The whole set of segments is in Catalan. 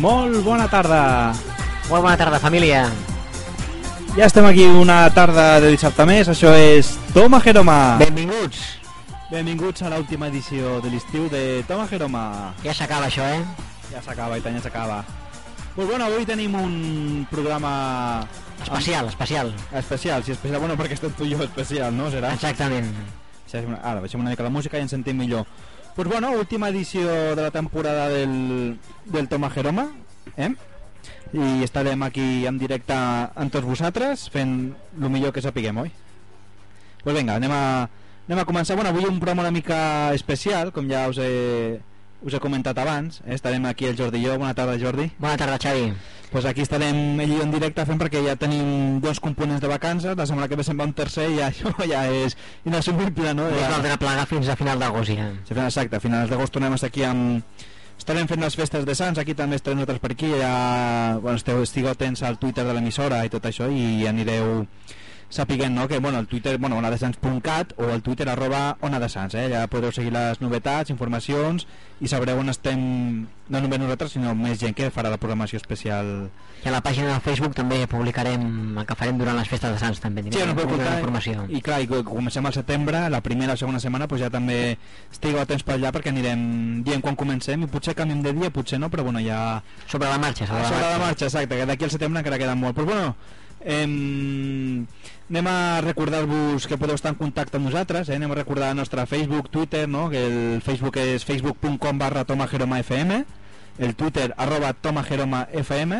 Molt bona tarda. Molt bona tarda, família. Ja estem aquí una tarda de dissabte més. Això és Toma Jeroma. Benvinguts. Benvinguts a l'última edició de l'estiu de Toma Jeroma. Ja s'acaba això, eh? Ja s'acaba, i tant, ja s'acaba. Pues bueno, avui tenim un programa... Especial, especial. Especial, sí, especial. Bueno, perquè estem tu i jo especial, no? Serà? Exactament. Ara, baixem una mica la música i ens sentim millor. Pues bueno, última edició de la temporada del, del Toma Jeroma, eh? I estarem aquí en directe amb tots vosaltres fent el millor que sapiguem, oi? Pues vinga, anem a, anem a començar. Bueno, avui un programa mica especial, com ja us he, us he comentat abans. Eh? Estarem aquí el Jordi i jo. Bona tarda, Jordi. Bona tarda, Xavi. pues aquí estarem ell i jo en directe fent perquè ja tenim dos components de vacances. La setmana que ve se'n va un tercer i ja, això ja és inassumible, no? No Ja... valdrà plegar fins a final d'agost, ja. Sí, exacte, a finals d'agost tornem a estar aquí amb... Estarem fent les festes de Sants, aquí també estarem nosaltres per aquí, ja... bueno, esteu, estigueu atents al Twitter de l'emissora i tot això i anireu sapiguent no? que bueno, el Twitter, bueno, onadesans.cat o el Twitter arroba onadesans, eh? ja podeu seguir les novetats, informacions i sabreu on estem, no només nosaltres sinó més gent que farà la programació especial I a la pàgina de Facebook també publicarem el que farem durant les festes de Sants, també. Sí, no portar informació. i clar, i co- comencem al setembre la primera o segona setmana pues ja també estigueu atents per allà perquè anirem dient quan comencem i potser canviem de dia, potser no però bueno, ja Sobre la marxa, sobre, sobre la la marxa. marxa, exacte, que d'aquí al setembre encara queda molt. Però bueno, em... anem a recordar-vos que podeu estar en contacte amb nosaltres, eh? anem a recordar el nostre Facebook, Twitter, no? que el Facebook és facebook.com barra tomajeromafm, el Twitter arroba tomajeromafm,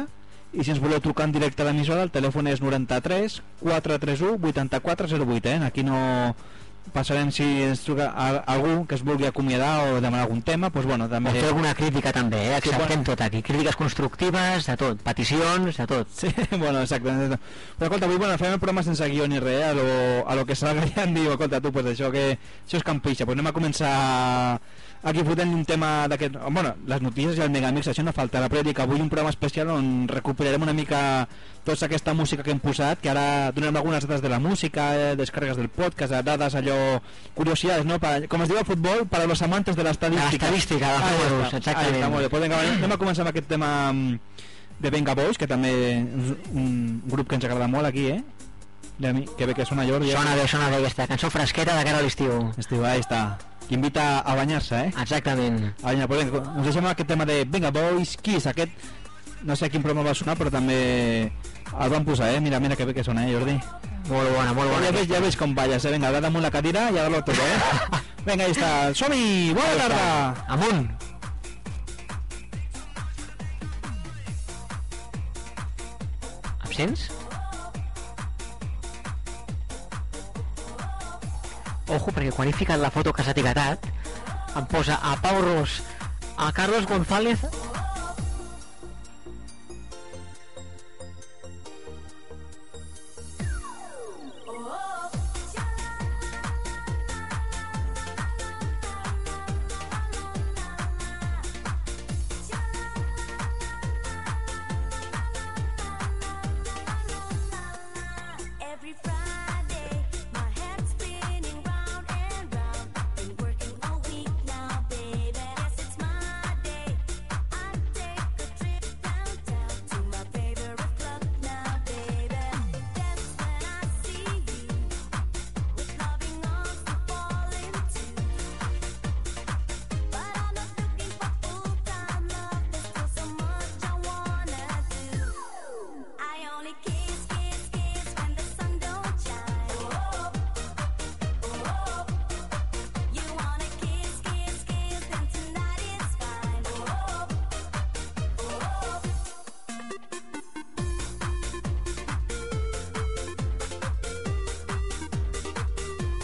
i si ens voleu trucar en directe a l'emissora, el telèfon és 93 431 8408, eh? aquí no passarem si ens truca a- algú que es vulgui acomiadar o demanar algun tema, doncs bueno, també... O fer alguna crítica també, eh? Sí, acceptem bueno. tot aquí, crítiques constructives, de tot, peticions, de tot. Sí, bueno, exacte. exacte. Però escolta, avui bueno, fem el programa sense guió ni res, eh? a lo, a lo que salga ja em diu, escolta, tu, pues això que això és campixa, pues anem a començar aquí fotent un tema d'aquest... Bueno, les notícies i el Megamix, això no faltarà, però dic, avui un programa especial on recuperarem una mica tota aquesta música que hem posat, que ara donarem algunes dades de la música, eh, descàrregues del podcast, eh, dades allò, curiositats, no? Pa, com es diu al futbol, para los amantes de l'estadística. L'estadística, Ah, ja exactament. Ah, ja està, molt bé. Pues vinga, anem a començar amb aquest tema mm, de Venga Boys, que també és un grup que ens agrada molt aquí, eh? Que bé que sona Jordi. Sona bé, sona bé aquesta cançó fresqueta de cara a l'estiu. Estiu, ahí està. Que invita a banyar-se, eh? Exactament. A banyar, pues vinga, us deixem aquest tema de Venga Boys, Kiss, aquest... No sé a quin programa va sonar, però també el van posar, eh? Mira, mira que bé que sona, eh, Jordi? Molt bona, molt bona. Ja veig, ja veig com balles, eh? Vinga, damunt la cadira i a dar-lo tot, eh? Vinga, ahí està. Som-hi! Bona tarda! Amunt. Absents? Ojo, perquè quan he la foto que s'ha etiquetat em a Pau Ros, a Carlos González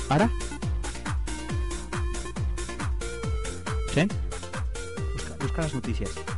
Ara? Sent? Busca, busca les notícies.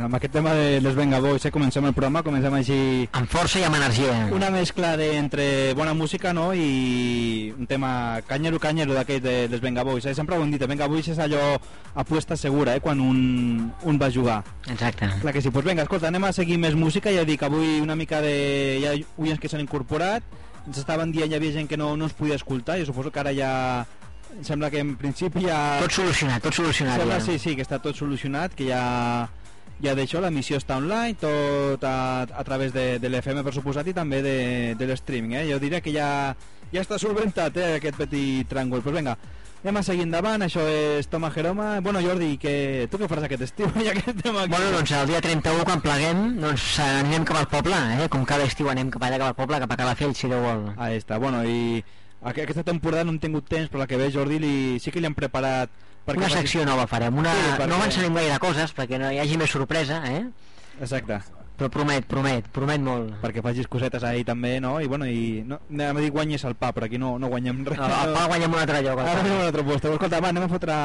Amb aquest tema de les Venga Boys, eh? comencem el programa, comencem així Amb força i amb energia. una mescla de, entre bona música no? i un tema canyero canyero d'aquest de, dels Venga Boys eh? sempre ho hem dit, Venga Boys és allò apuesta segura eh? quan un, un va jugar Exacte. clar que sí, doncs vinga, escolta, anem a seguir més música ja dic, avui una mica de hi ha oients que s'han incorporat ens estaven dient, hi havia gent que no, no ens podia escoltar i suposo que ara ja em sembla que en principi ja Tot solucionat, tot solucionat. sembla, ja. sí, sí, que està tot solucionat que ja ja d'això l'emissió està online tot a, a través de, de l'FM per suposat i també de, de l'streaming eh? jo diria que ja, ja està solventat eh, aquest petit tràngol pues vinga, anem a seguir endavant això és Toma Jeroma bueno Jordi, que, tu què faràs aquest estiu ja que estem aquí Bueno, doncs el dia 31, quan pleguem, doncs anirem cap al poble, eh? Com cada estiu anem cap allà cap al poble, cap a Calafell, si Déu vol. Ahí està, bueno i aqu- aquesta temporada no hem tingut temps però la que ve Jordi li, sí que li han preparat perquè Una secció nova farem, una... Sí, perquè- no avançarem gaire coses perquè no hi hagi més sorpresa, eh? exacte Però promet, promet, promet molt. perquè facis cosetes ahí també, no? I bueno, i no, anem a dir guanyes el pa, però aquí no, no guanyem res. No, el pa guanyem un altre lloc. Ara a un altre lloc. Escolta, va, anem a fotre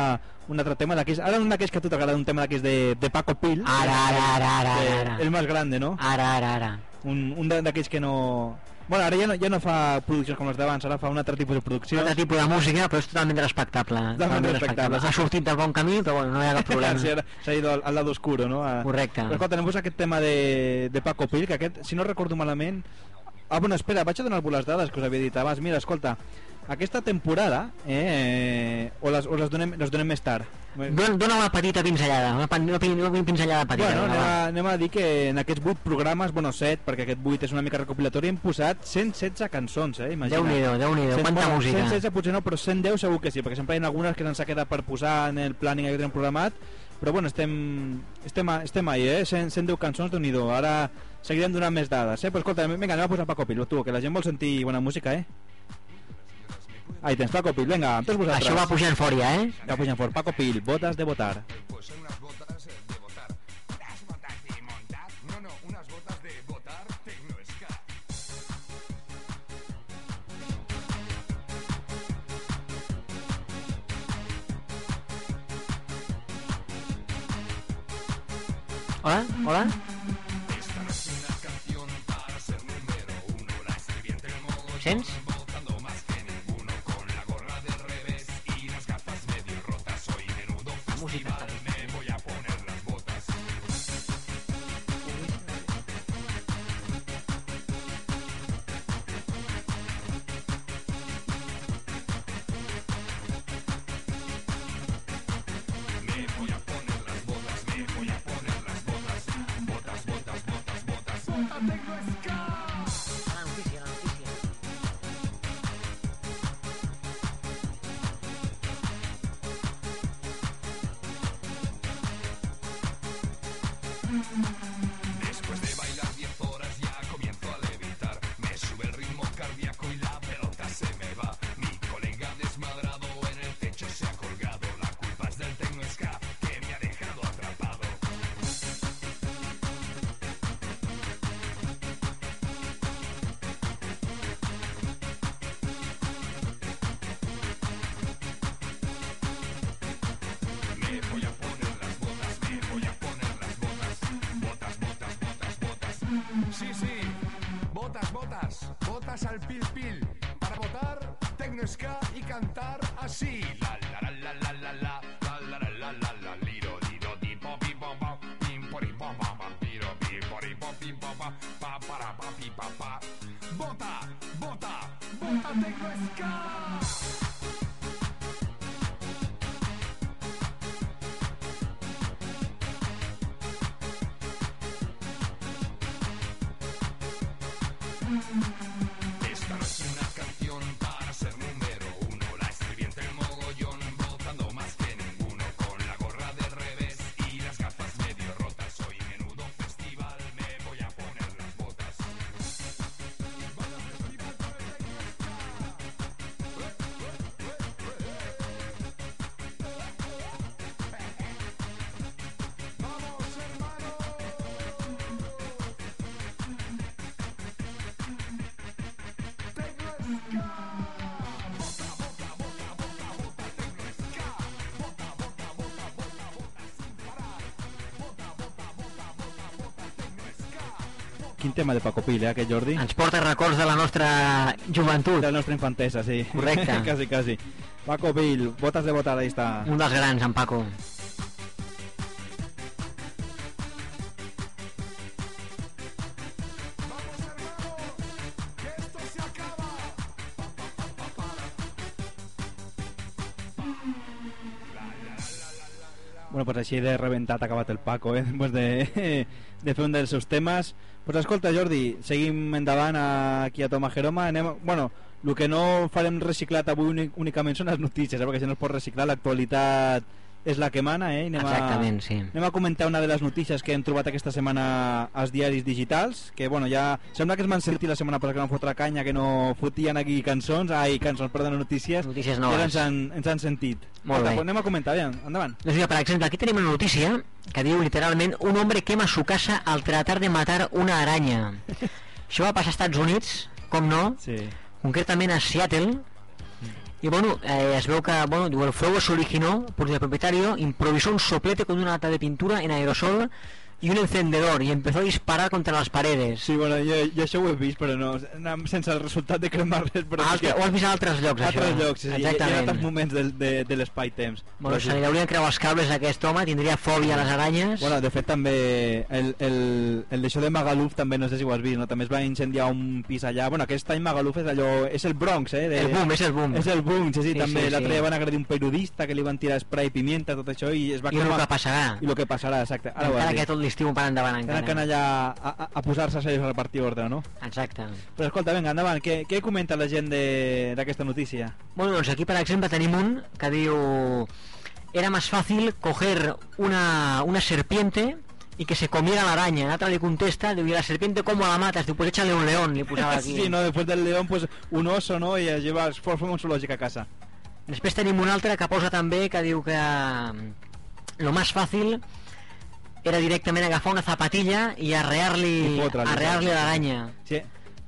un altre tema d'aquells... Ara un d'aquells que a tu t'agrada, un tema d'aquells de, de Paco Pil. Ara, ara, ara, ara, de- ara. El més grande, no? Ara, ara, ara. Un, un d'aquells que no... Bueno, ara ja no, ja no fa produccions com les d'abans, ara fa un altre tipus de Un producció. altre tipus de música, però és totalment respectable. Totalment respectable. Ha sortit del bon camí, però bueno, no hi ha cap problema. Sí, S'ha ido al, al lado oscuro, no? A... Correcte. Però escolta, anem a aquest tema de, de Paco Pil, que aquest, si no recordo malament... Ah, bueno, espera, vaig a donar-vos les dades que us havia dit abans. Mira, escolta, aquesta temporada, eh, o, les, o les, donem, les donem més tard. Dona, dona una petita pinzellada, una, una, una pinzellada petita. Bueno, anem a, anem a dir que en aquests 8 programes, bueno, 7, perquè aquest 8 és una mica recopilatori, hem posat 116 cançons, eh? Imagina't. Déu-n'hi-do, Déu-n'hi-do, Cent- quanta bueno, música. 116 potser no, però 110 segur que sí, perquè sempre hi ha algunes que se'ns ha quedat per posar en el planning que tenim programat, però bueno, estem, estem, estem ahí, eh? 100, 110 cançons, déu nhi Ara seguirem donant més dades, eh? Però escolta, vinga, anem a posar Paco Pil, tu, que la gent vol sentir bona música, eh? Ahí tens Paco Pil, vinga, amb tots vosaltres. Això va pujant fort ja, eh? Ja pujant fort, Paco Pil, botes de votar. Pues son unas botas de votar. ¿Unas botas de montar? No, no, unas botas de votar Tecnoesca. Hola, hola. Esta no es una canción para ser número uno. La escribí entre el modo Sents? Pil pil. Para votar, tecnoesca y cantar así. La la la la la la la. La la la la la. Liro, liro, di po pi po pa. Pim. Piro, pim po pa. Pa para pa pi. Vota, vota, tecnoesca. Esta tema de Paco Pil, eh, aquest Jordi? Ens porta records de la nostra joventut. De la nostra infantesa, sí. Correcte. quasi, quasi. Paco Pil, botes de votar, ahí està. Un dels grans, en Paco. Així de rebentat ha acabat el Paco, eh? Després de, de fer un dels seus temes. Pues escolta, Jordi, seguim endavant aquí a Toma Jeroma. Anem, bueno, el que no farem reciclat avui únic, únicament són les notícies, eh? perquè si no es pot reciclar, l'actualitat és la que mana, eh? I Anem Exactament, a, sí. Anem a comentar una de les notícies que hem trobat aquesta setmana als diaris digitals, que bueno, ja sembla que es van sentir la setmana passada que van fotre canya, que no fotien aquí cançons, ai, cançons, perdona, notícies, Notícies noves. ens han, ens han sentit. Molt Escolta, bé. anem a comentar, aviam, endavant. Doncs mira, per exemple, aquí tenim una notícia que diu literalment un hombre quema su casa al tratar de matar una araña. Això va passar als Estats Units, com no, Sí. concretament a Seattle, y bueno, eh, es veu que bueno, el fuego se originó porque el propietario improvisó un soplete con una lata de pintura en aerosol y un encendedor y empezó a disparar contra las paredes. Sí, bueno, jo, jo això ho he vist, però no, sense el resultat de cremar res, però Altre, que ho has vist a altres llocs, a això? altres llocs, sí, sí, hi, ha- hi ha Exactament. tants moments de, de, de l'espai-temps. Bueno, se li haurien creuat els cables a aquest home, tindria fòbia a les aranyes. Bueno, de fet també el, el, el d'això de Magaluf també no sé si ho has vist, no? també es va incendiar un pis allà, bueno aquest any Magaluf és allò, és el Bronx eh? De, el boom, és el boom. és el boom, sí, sí, Sí, també sí, l'altre sí. van agredir un periodista que li van tirar spray pimienta, tot això i es va I el cremar que passarà. i el que passarà, exacte ara ho encara que tot l'estiu per endavant tenen que anar encara. allà a, a, a posar-se a serios a repartir ordre, no? Exacte. Però escolta, vinga, endavant, què, què comenta la gent de- d'aquesta notícia? Bueno, doncs aquí per exemple tenim un que diu era más fácil coger una, una serpiente y que se comiera la araña. L'altre li contesta, diu, i la serpiente cómo la matas? Diu, pues échale un león, li posava aquí. Sí, no, después del león, pues un oso, ¿no? Y llevas forma zoológica a casa. Després tenim un altre que posa també que diu que mm, lo más fàcil era directament agafar una zapatilla i arrear-li arrear-li saps? l'aranya. Sí,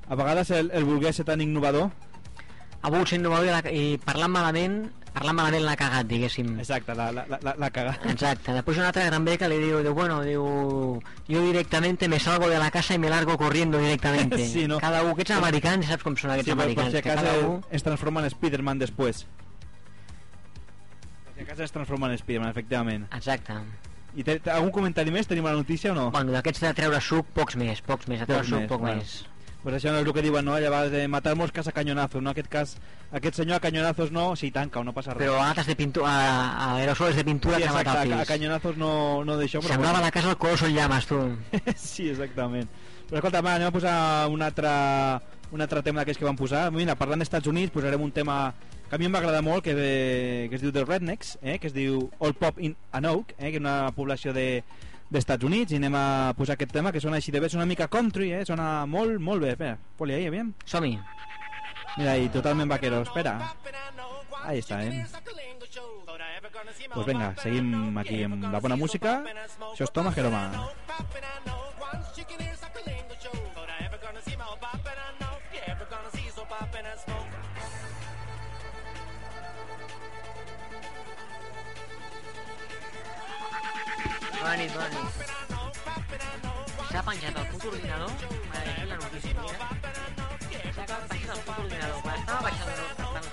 a vegades el, el volguer ser tan innovador... Ha volgut ser innovador i, la, i parlant malament, parlant malament l'ha cagat, diguéssim. Exacte, la, la, la, la caga. Exacte. Després un altre també que li diu, diu, bueno, diu, yo directamente me salgo de la casa y me largo corriendo directamente. Sí, no? Cada un, aquests americans, saps com són aquests Sí, americans? si que acaso cada un... es transforma en Spider-Man después. Per si acaso es transforma en Spider-Man, efectivament. Exacte. I té, té algun comentari més? Tenim la notícia o no? Bueno, d'aquests de treure suc, pocs més, pocs més. De treure Pocs suc, més, poc bueno. més. Pues això no és el que diuen, no? Llavors, de matar mosques a canyonazos, no? Aquest cas, aquest senyor a canyonazos no, sí, tanca, no passa res. Però a de pintura, a, a aerosols de pintura sí, que exacte, mata a, a fills. canyonazos no, no d'això, però... Semblava la casa del Coloso en llames, tu. sí, exactament. Però escolta, va, anem a posar un altre, un altre tema d'aquests que van posar. Mira, parlant d'Estats Units, posarem un tema que a mi em va agradar molt, que, de, que es diu The Rednecks, eh, que es diu All Pop in Anoke, eh, que és una població de d'Estats Units, i anem a posar aquest tema que sona així de bé, sona una mica country, eh, sona molt, molt bé. Espera, poli ahí, aviam. Som-hi. Mira ahí, totalment vaquero, espera. Ahí está, eh. Pues venga, seguim aquí amb la bona música. Això és Toma Jeroma. Bona nit, bona nit. S'ha penjat el puto ordinador? Vale, aquí la notícia, mira. S'ha acabat baixant el puto ordinador. Quan estava baixant el- els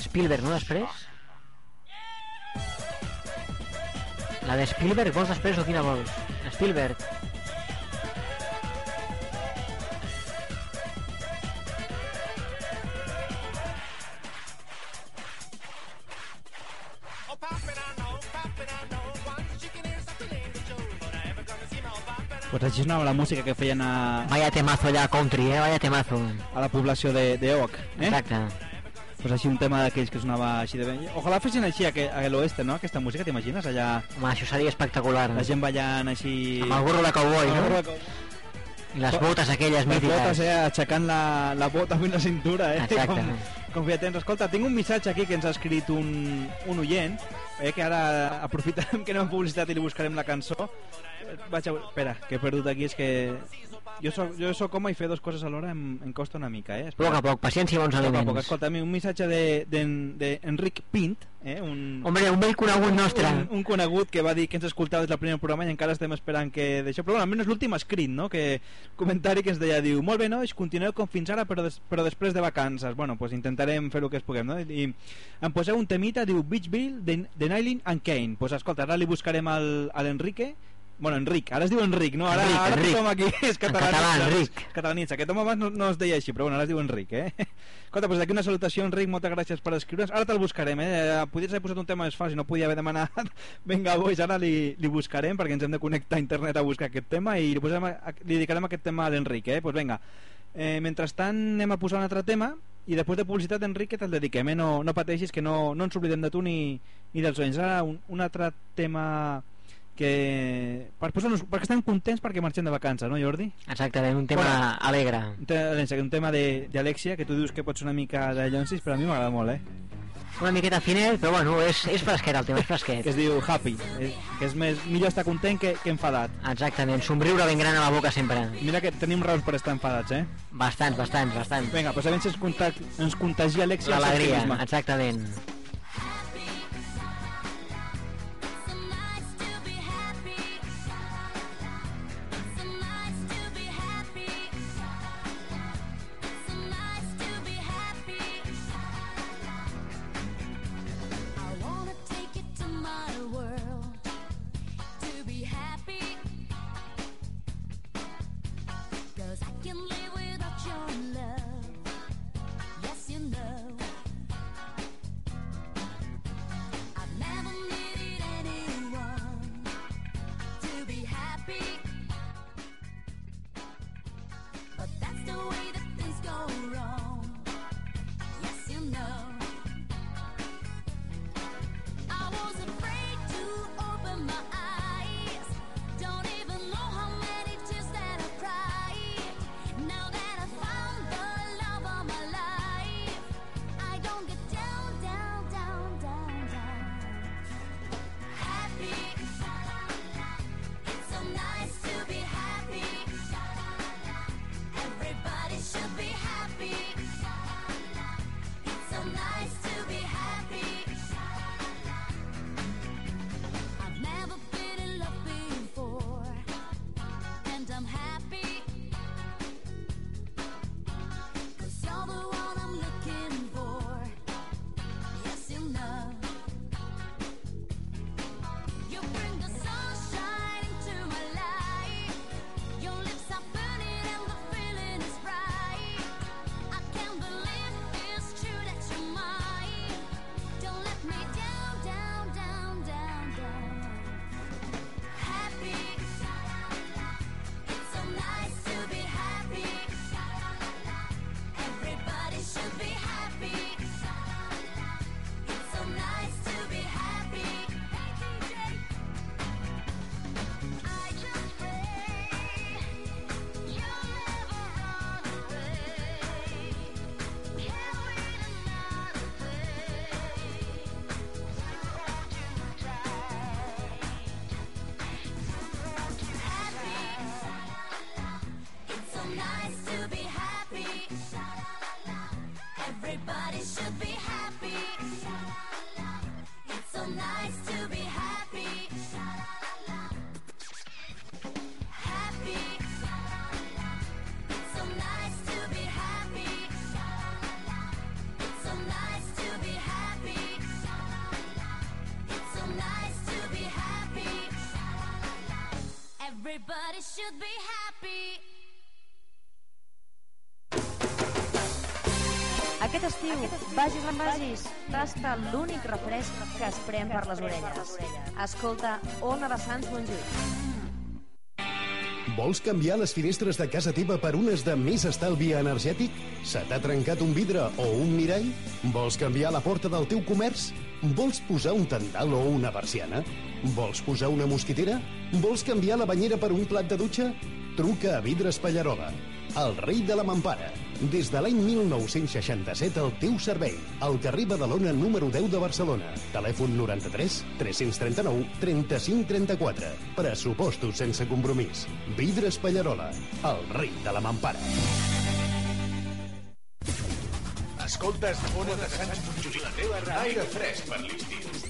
Spielberg, no, després? La de Spielberg, vols després o quina vols? Spielberg. Pues així sonava la música que feien a, Vaya temazo allà country, eh? Vaya temazo. a la població de, de Oc. Eh? Exacte. Pues així un tema d'aquells que sonava així de ben... Ojalà fessin així a, a l'oeste, no? Aquesta música, t'imagines? Allà Home, això seria espectacular. la gent ballant així... Amb el gorro de cowboy, Amb el no? gorro de cowboy. I les botes aquelles Les mítiques. botes, eh? Aixecant la, la bota fins la cintura, eh? Exacte. Com, com feia temps. Escolta, tinc un missatge aquí que ens ha escrit un, un oient, eh? que ara aprofitarem que anem a publicitat i li buscarem la cançó. Eh, Vaig a... Espera, que he perdut aquí, és que... Jo soc, jo soc home i fer dues coses alhora em, em costa una mica, eh? A poc a poc, paciència i bons Poc a poc. aliments. Escolta, un missatge d'Enric de, d'Enric Pint, eh? un, Hombre, un vell conegut nostre. un, un conegut que va dir que ens escoltava des del primer programa i encara estem esperant que d'això, però bueno, almenys l'últim escrit, no? que comentari que ens deia, diu, molt bé nois, continueu com fins ara però, des, però després de vacances bueno, pues intentarem fer el que es puguem no? i em poseu un temita, diu Beachville de, de Nylin and Kane pues escolta, ara li buscarem al, a l'Enrique Bueno, Enric, ara es diu Enric, no? Ara, Enric, ara Enric. tothom aquí és català. català, Enric. Catalanitza. Aquest home abans no, no es deia així, però bueno, ara es diu Enric, eh? Escolta, doncs d'aquí una salutació, Enric, moltes gràcies per escriure'ns. Ara te'l buscarem, eh? Podries haver posat un tema més fàcil, no podia haver demanat Venga Boys, ara li, li buscarem perquè ens hem de connectar a internet a buscar aquest tema i li, posem, a- li dedicarem aquest tema a l'Enric, eh? Doncs pues vinga. Eh, mentrestant anem a posar un altre tema i després de publicitat, Enric, que te'l dediquem, eh? No, no pateixis, que no, no ens oblidem de tu ni, ni dels oients. Ara un, un altre tema que... Per posar-nos... perquè estem contents perquè marxem de vacances, no Jordi? Exactament, un tema Bueno. alegre. Un te- un tema de- d'Alexia que tu dius que pot ser una mica de Llonsis però a mi m'agrada molt, eh? Una miqueta finet, però bueno, és, és fresquet el tema, és fresquet. que es diu Happy eh, que és més, millor estar content que, que enfadat Exactament, somriure ben gran a la boca sempre. mira que tenim raons per estar enfadats eh? Bastants, bastants, bastants. vinga, doncs a veure si ens, contag ens contagia Alexia L'alegria, exactament. Way that things go wrong. Aquest estiu, vagis on vagis, tasta l'únic refresc que es pren per les orelles. Escolta Ona de Sants Montjuïc. Vols canviar les finestres de casa teva per unes de més estalvi energètic? Se t'ha trencat un vidre o un mirall? Vols canviar la porta del teu comerç? Vols posar un tendal o una persiana? Vols posar una mosquitera? Vols canviar la banyera per un plat de dutxa? Truca a Vidres Pallarola, el rei de la mampara. Des de l'any 1967 al teu servei. Al carrer Badalona número 10 de Barcelona. Telèfon 93 339 35 34. Pressupostos sense compromís. Vidres Pallarola, el rei de la mampara. Escoltes Ona de Sants Montjuïc, la teva ràdio. Aire fresc per l'estiu.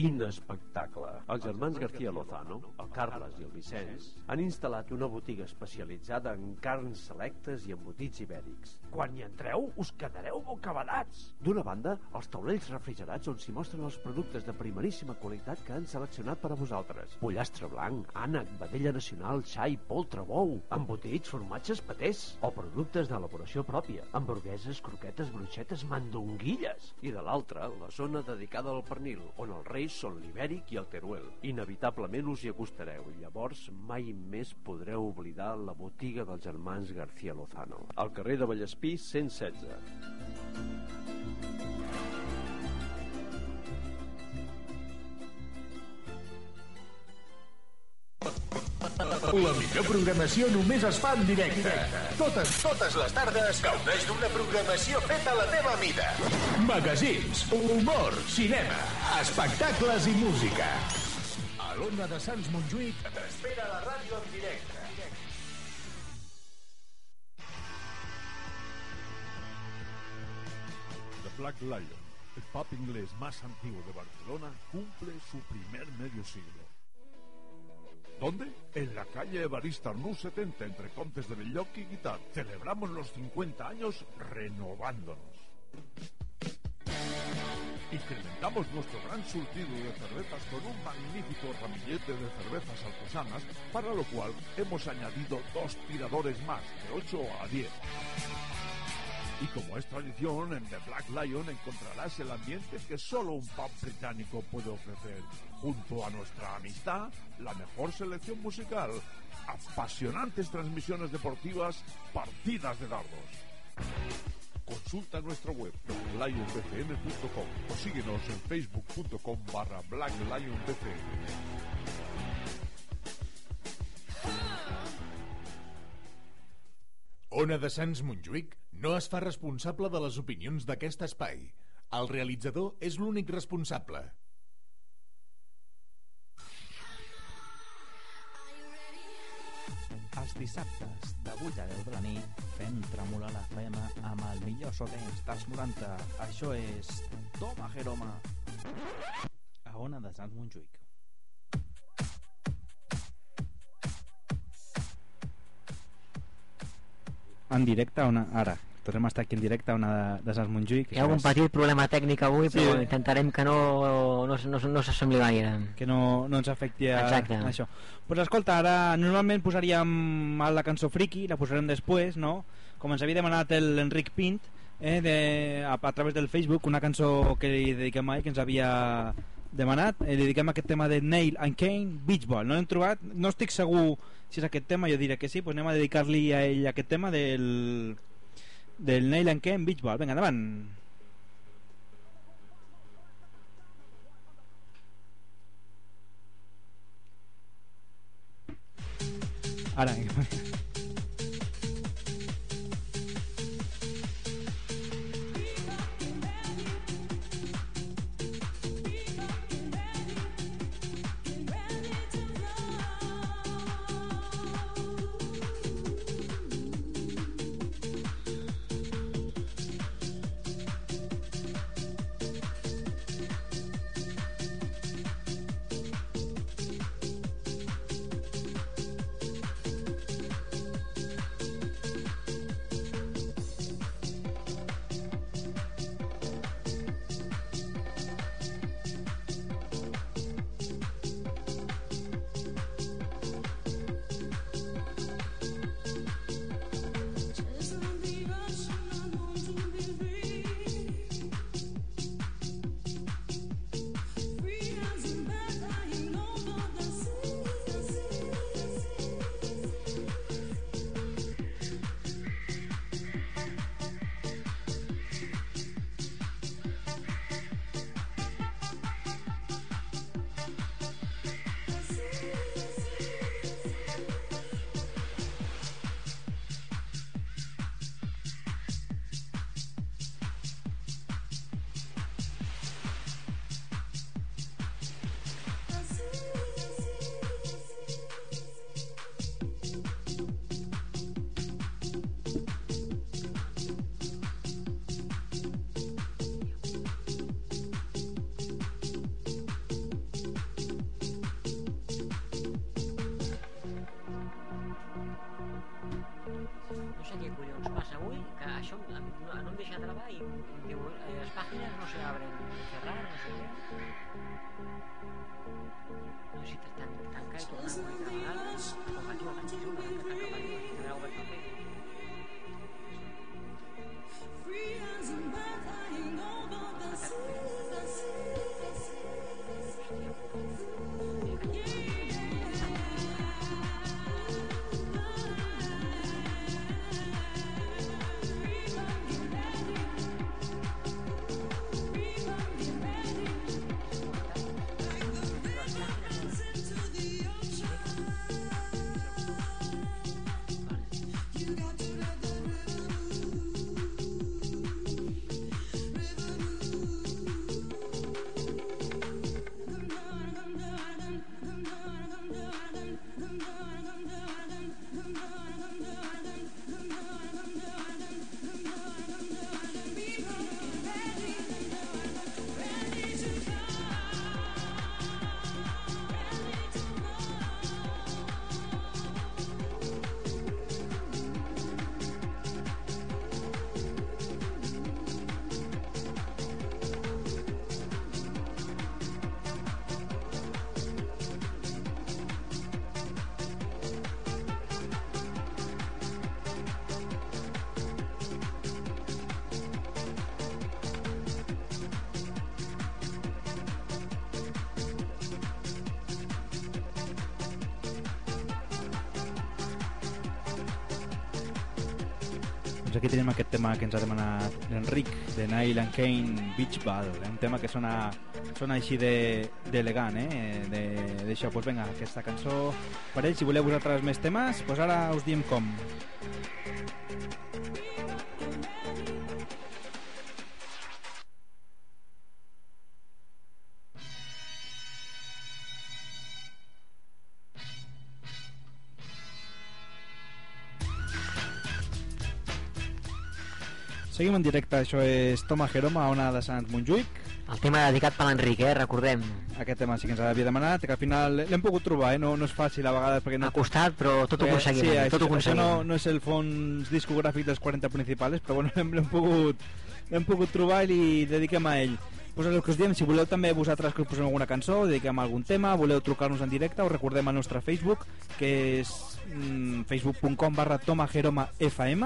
Quin espectacle! Els germans García Lozano, el Carles i el Vicenç, han instal·lat una botiga especialitzada en carns selectes i embotits ibèrics. Quan hi entreu, us quedareu bocabadats! D'una banda, els taulells refrigerats on s'hi mostren els productes de primeríssima qualitat que han seleccionat per a vosaltres. Pollastre blanc, ànec, vedella nacional, xai, poltre, bou, embotits, formatges, patés, o productes d'elaboració pròpia, hamburgueses, croquetes, bruixetes, mandonguilles. I de l'altra, la zona dedicada al pernil, on els reis són l'ibèric i el teruel. Inevitablement us hi acostareu i llavors mai més podreu oblidar la botiga dels germans García Lozano. Al carrer de Vallespí 116. La millor programació només es fa en directe. Totes, totes les tardes gaudeix d'una programació feta a la teva mida. Magazins, humor, cinema, espectacles i música. A l'Ona de Sants Montjuïc t'espera la ràdio en directe. The Black Lion, el pub inglés más antiguo de Barcelona, cumple su primer medio siglo. ¿Dónde? En la calle Evarista Arnús 70, entre Contes de Belloc y Guitar. Celebramos los 50 años renovándonos. Incrementamos nuestro gran surtido de cervezas con un magnífico ramillete de cervezas artesanas, para lo cual hemos añadido dos tiradores más, de 8 a 10. Y como es tradición, en The Black Lion encontrarás el ambiente que solo un pub británico puede ofrecer. Junto a nuestra amistad, la mejor selección musical, apasionantes transmisiones deportivas, partidas de dardos. Consulta nuestra web blacklionbcn.com o síguenos en facebook.com barra blacklionbcn. Ona de Sants Montjuïc no es fa responsable de les opinions d'aquest espai. El realitzador és l'únic responsable. Els dissabtes, de 8 a 10 de la nit, fem tremolar la FM amb el millor so dels 90. Això és Toma Jeroma. A Ona de Sants Montjuïc. En directe, una... ara. Tornem a estar aquí en directe a una de, de Sants Montjuïc. Hi ha algun petit problema tècnic avui, Sí. però intentarem que no, no, no, no s'assembli gaire. que no, no ens afecti a, Exacte. a això. Pues escolta, ara normalment posaríem la cançó friki, la posarem després, no? Com ens havia demanat l'Enric Pint, eh, de, a, a través del Facebook, una cançó que li dediquem a ell, que ens havia demanat, eh, dediquem aquest tema de Nail and Kane, Beach Ball. No l'hem trobat, no estic segur si és aquest tema, jo diré que sí, pues anem a dedicar-li a ell aquest tema del, del Nail and Kane, Beach Ball. Vinga, endavant. Ara, no, aquí tenim aquest tema que ens ha demanat l'Enric, de Nile and Kane Beach Ball. Eh? Un tema que sona, sona així de- d'elegant, eh? De- D'això, doncs pues vinga, aquesta cançó per ells. Si voleu vosaltres més temes, doncs ara us diem com. En directe, això és Toma Jeroma, a ona de Sants Montjuïc. El tema dedicat per l'Enric, eh? recordem. Aquest tema sí que ens havia demanat, que al final l'hem pogut trobar, eh? no, no és fàcil a vegades perquè no... Ha costat, però tot ho Eh, aconseguim. sí, tot ho això, això aconseguim. no, no és el fons discogràfic dels 40 principals, però bueno, l'hem pogut, pogut trobar i li dediquem a ell. Pues el que us diem, si voleu també vosaltres que us posem alguna cançó, dediquem a algun tema, voleu trucar-nos en directe, us recordem el nostre Facebook, que és mm, facebook.com barra tomajeromafm,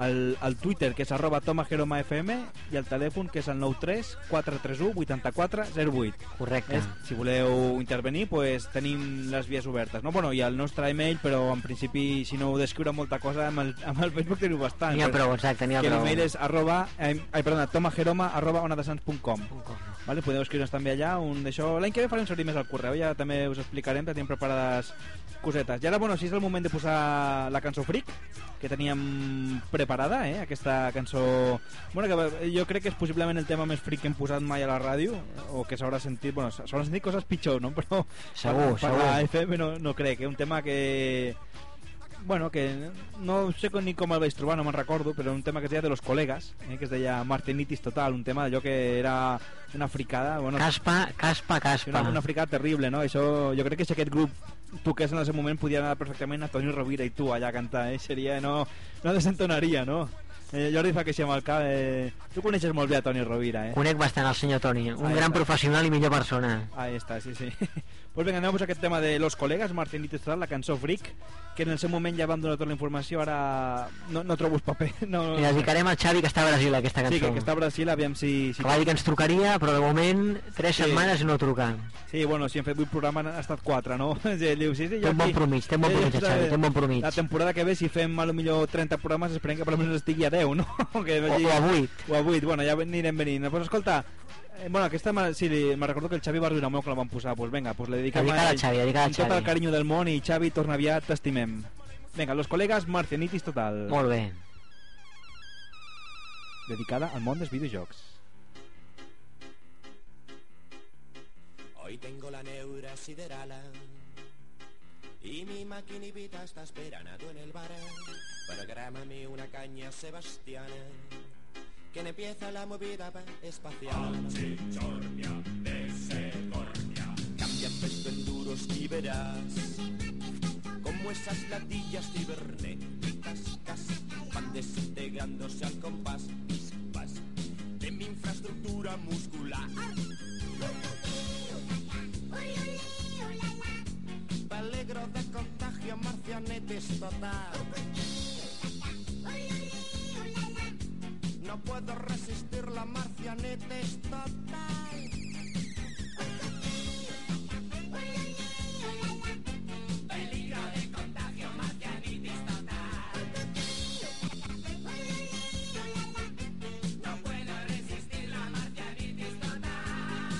el, el Twitter, que és arroba tomajeromafm, i el telèfon, que és el 93 431 84 08. Correcte. És, si voleu intervenir, pues, tenim les vies obertes. No? Bueno, I el nostre email, però en principi, si no heu d'escriure molta cosa, amb el, amb el Facebook teniu bastant. N'hi ha prou, exacte, n'hi ha que prou. l'email és arroba, eh, ai, perdona, tomajeroma arroba onadesans.com vale? podeu escriure'ns també allà un d'això l'any que ve farem servir més el correu ja també us explicarem que tenim preparades cosetes i ara bueno, si és el moment de posar la cançó Freak que teníem preparada eh? aquesta cançó bueno, que jo crec que és possiblement el tema més freak que hem posat mai a la ràdio o que s'haurà sentit bueno, s'hauran sentit coses pitjor no? però Segur, per, per segur. la FM no, no crec que és un tema que bueno, que no sé ni com el vaig trobar, no me'n recordo, però un tema que es deia de los colegas, eh, que es deia Martinitis Total, un tema d'allò que era una fricada... Bueno, Caspa, caspa, caspa. Una, una fricada terrible, no? Això, jo crec que si aquest grup toqués en ese moment podia anar perfectament a Toni Rovira i tu allà a cantar, eh? Seria, no, no desentonaria, no? Eh, Jordi fa que sí amb el cap. Eh... Tu coneixes molt bé a Toni Rovira, eh? Conec bastant el senyor Toni, un Ahí gran està. professional i millor persona. Ahí està, sí, sí. Pues vinga, anem a posar aquest tema de Los Colegas, Martín Total, la cançó Freak, que en el seu moment ja vam donar tota la informació, ara no, no trobo el paper. No, I dedicarem al Xavi que està a Brasil aquesta cançó. Sí, que, que està a Brasil, aviam si... si Que va dir que ens trucaria, però de moment tres Sí. setmanes i no truca. Sí, bueno, si hem fet 8 programes han estat 4, no? Sí, diu, sí, sí, Té un bon promig, té un bon promig, Xavi, té un bon promig. La temporada que ve, si fem a lo millor 30 programes, esperem que per almenys estigui a 10, no? que O- o a vuit. O a 8, bueno, ja anirem venint. Pues escolta, eh, bueno, aquesta, me- sí, li- me recordo que el Xavi va riure molt quan la van posar, pues venga, pues le Dedicada a al ell, Xavi, dedicada al amb tot Xavi. el carinyo del món i Xavi, torna aviat, t'estimem. Vinga, los colegas, Marcianitis total. Molt bé. Dedicada al món dels videojocs. Hoy tengo la neura siderala y mi maquinita está esperando en el bar. Prográmame una caña sebastiana que empieza la movida pa- espacial. Chichornia de. Cambia peso en duros y verás como esas latillas cibernéticas cas, van desintegrándose al compás, pas, de mi infraestructura muscular. Peligro de contagio, marcianetes total. No puedo resistir la marcianetes total. Peligro de contagio, marcianitis total. No puedo resistir la marcianitis total.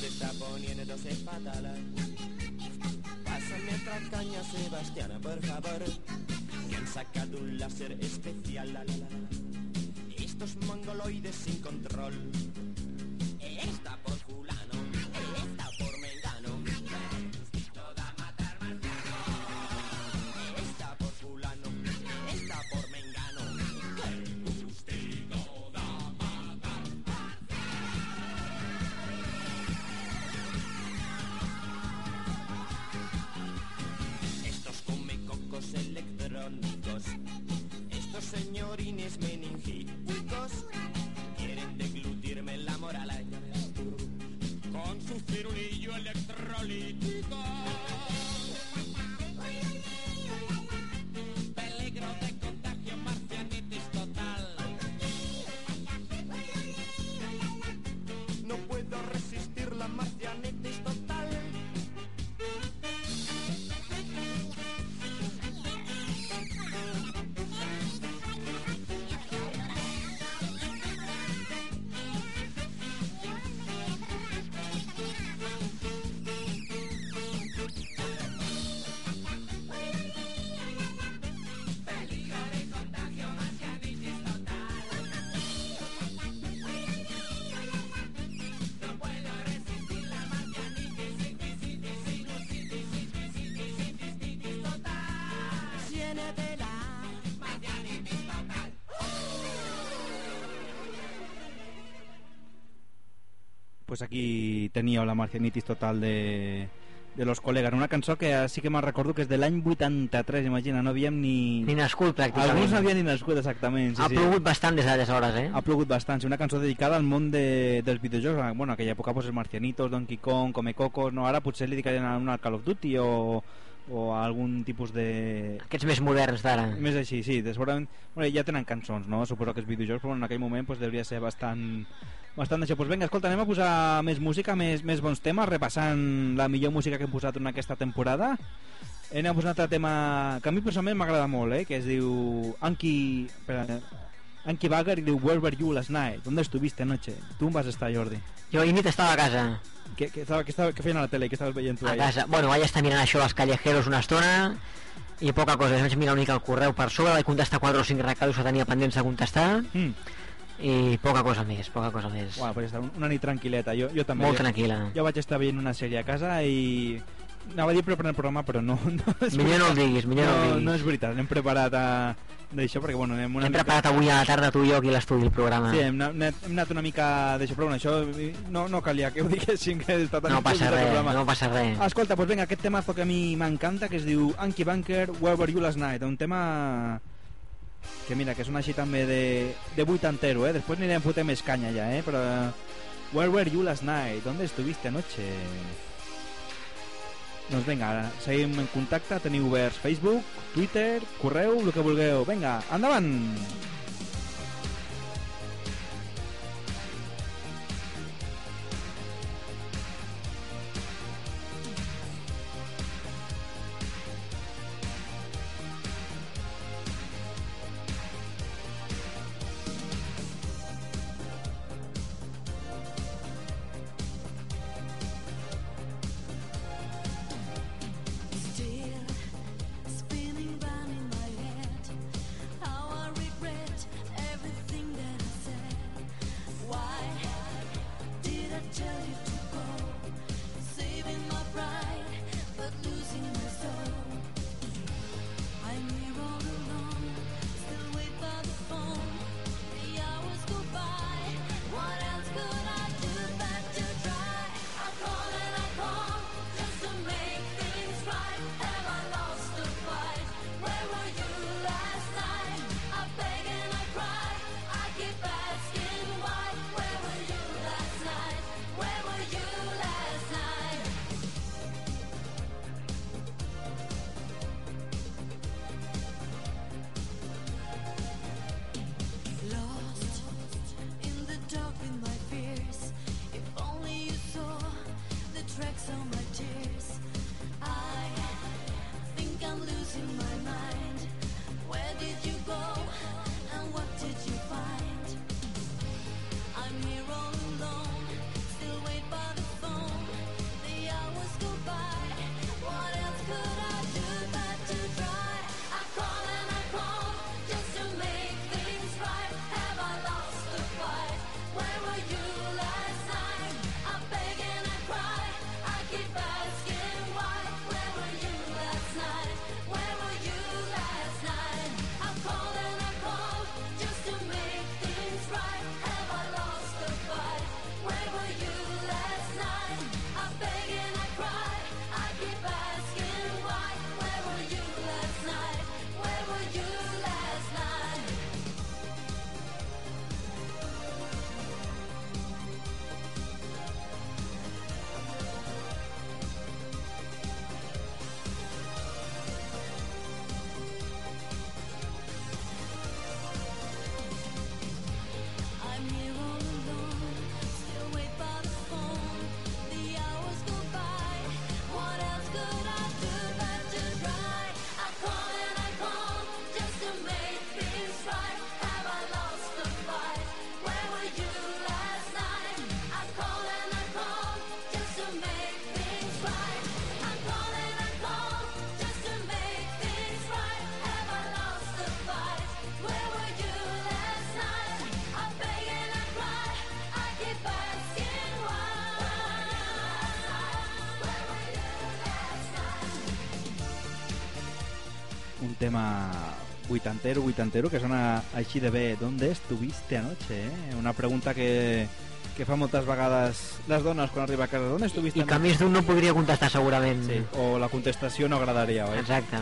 Se está poniéndose fatal. Pásame otra caña, Sebastiana, por favor. Que han sacado un láser especial. Estos mongoloides sin control. Con su pues aquí teníeu la marcianitis total de, de los col·legues. Una cançó que sí que me'n recordo que és de l'any 83, imagina, no havíem ni... Ni nascut, pràcticament. Alguns no havien ni nascut, exactament. Sí, ha sí. plogut bastant des d'aleshores, eh? Ha plogut bastant, sí, una cançó dedicada al món de, dels videojocs. Bueno, en aquella època pues, els Marcianitos, Donkey Kong, Come Cocos, no? ara potser li dedicarien a un Call of Duty o, o a algun tipus de... Aquests més moderns d'ara. Més així, sí, de segurament bueno, ja tenen cançons, no? Suposo que els videojocs, però en aquell moment pues, devia ser bastant bastant d'això. Pues vinga, escolta, anem a posar més música, més, més bons temes, repassant la millor música que hem posat en aquesta temporada. Anem a posar un altre tema que a mi personalment m'agrada molt, eh? que es diu Anki... Espera, Anki Bagger diu Where were you last night? ¿Dónde estuviste anoche? Tu on vas estar, Jordi? Jo ahir nit estava a casa. Què, què, estava, què, estava, què feien a la tele? Què estaves veient tu A allà? casa. Bueno, vaig estar mirant això als callejeros una estona i poca cosa. Vaig mirar una mica el correu per sobre, vaig contestar 4 o 5 recados que tenia pendents de contestar Mm. i poca cosa més, poca cosa més. Bueno, pues està una nit tranquil·leta. Jo, jo també. Molt tranquil·la. Jo vaig estar veient una sèrie a casa i... Anava a dir preparant el programa, però no, no és Millor no el diguis, millor no el diguis. No és veritat, hem preparat a... d'això, perquè bueno, anem una Hem mica... preparat avui a la tarda tu i jo aquí a l'estudi el programa. Sí, hem, anat, hem anat una mica d'això, però bueno, això no, no calia que ho diguéssim que està tan No passa res, programa. no passa res. Escolta, doncs vinga, aquest temazo que a mi m'encanta, que es diu Anki Bunker, Where Were You Last Night, un tema que mira, que sona així també de, de vuitantero, eh? Després anirem fotent més canya ja, eh? Però Where Were You Last Night, ¿dónde estuviste anoche? Doncs vinga, seguim en contacte, teniu oberts Facebook, Twitter, correu, el que vulgueu. Vinga, endavant! Tema vuitantero, vuitantero, que sona així de bé. ¿Dónde estuviste anoche? Eh? Una pregunta que, que fa moltes vegades les dones quan arriba a casa. ¿Dónde estuviste I que a més d'un no podria contestar segurament. Sí, o la contestació no agradaria, oi? Exacte.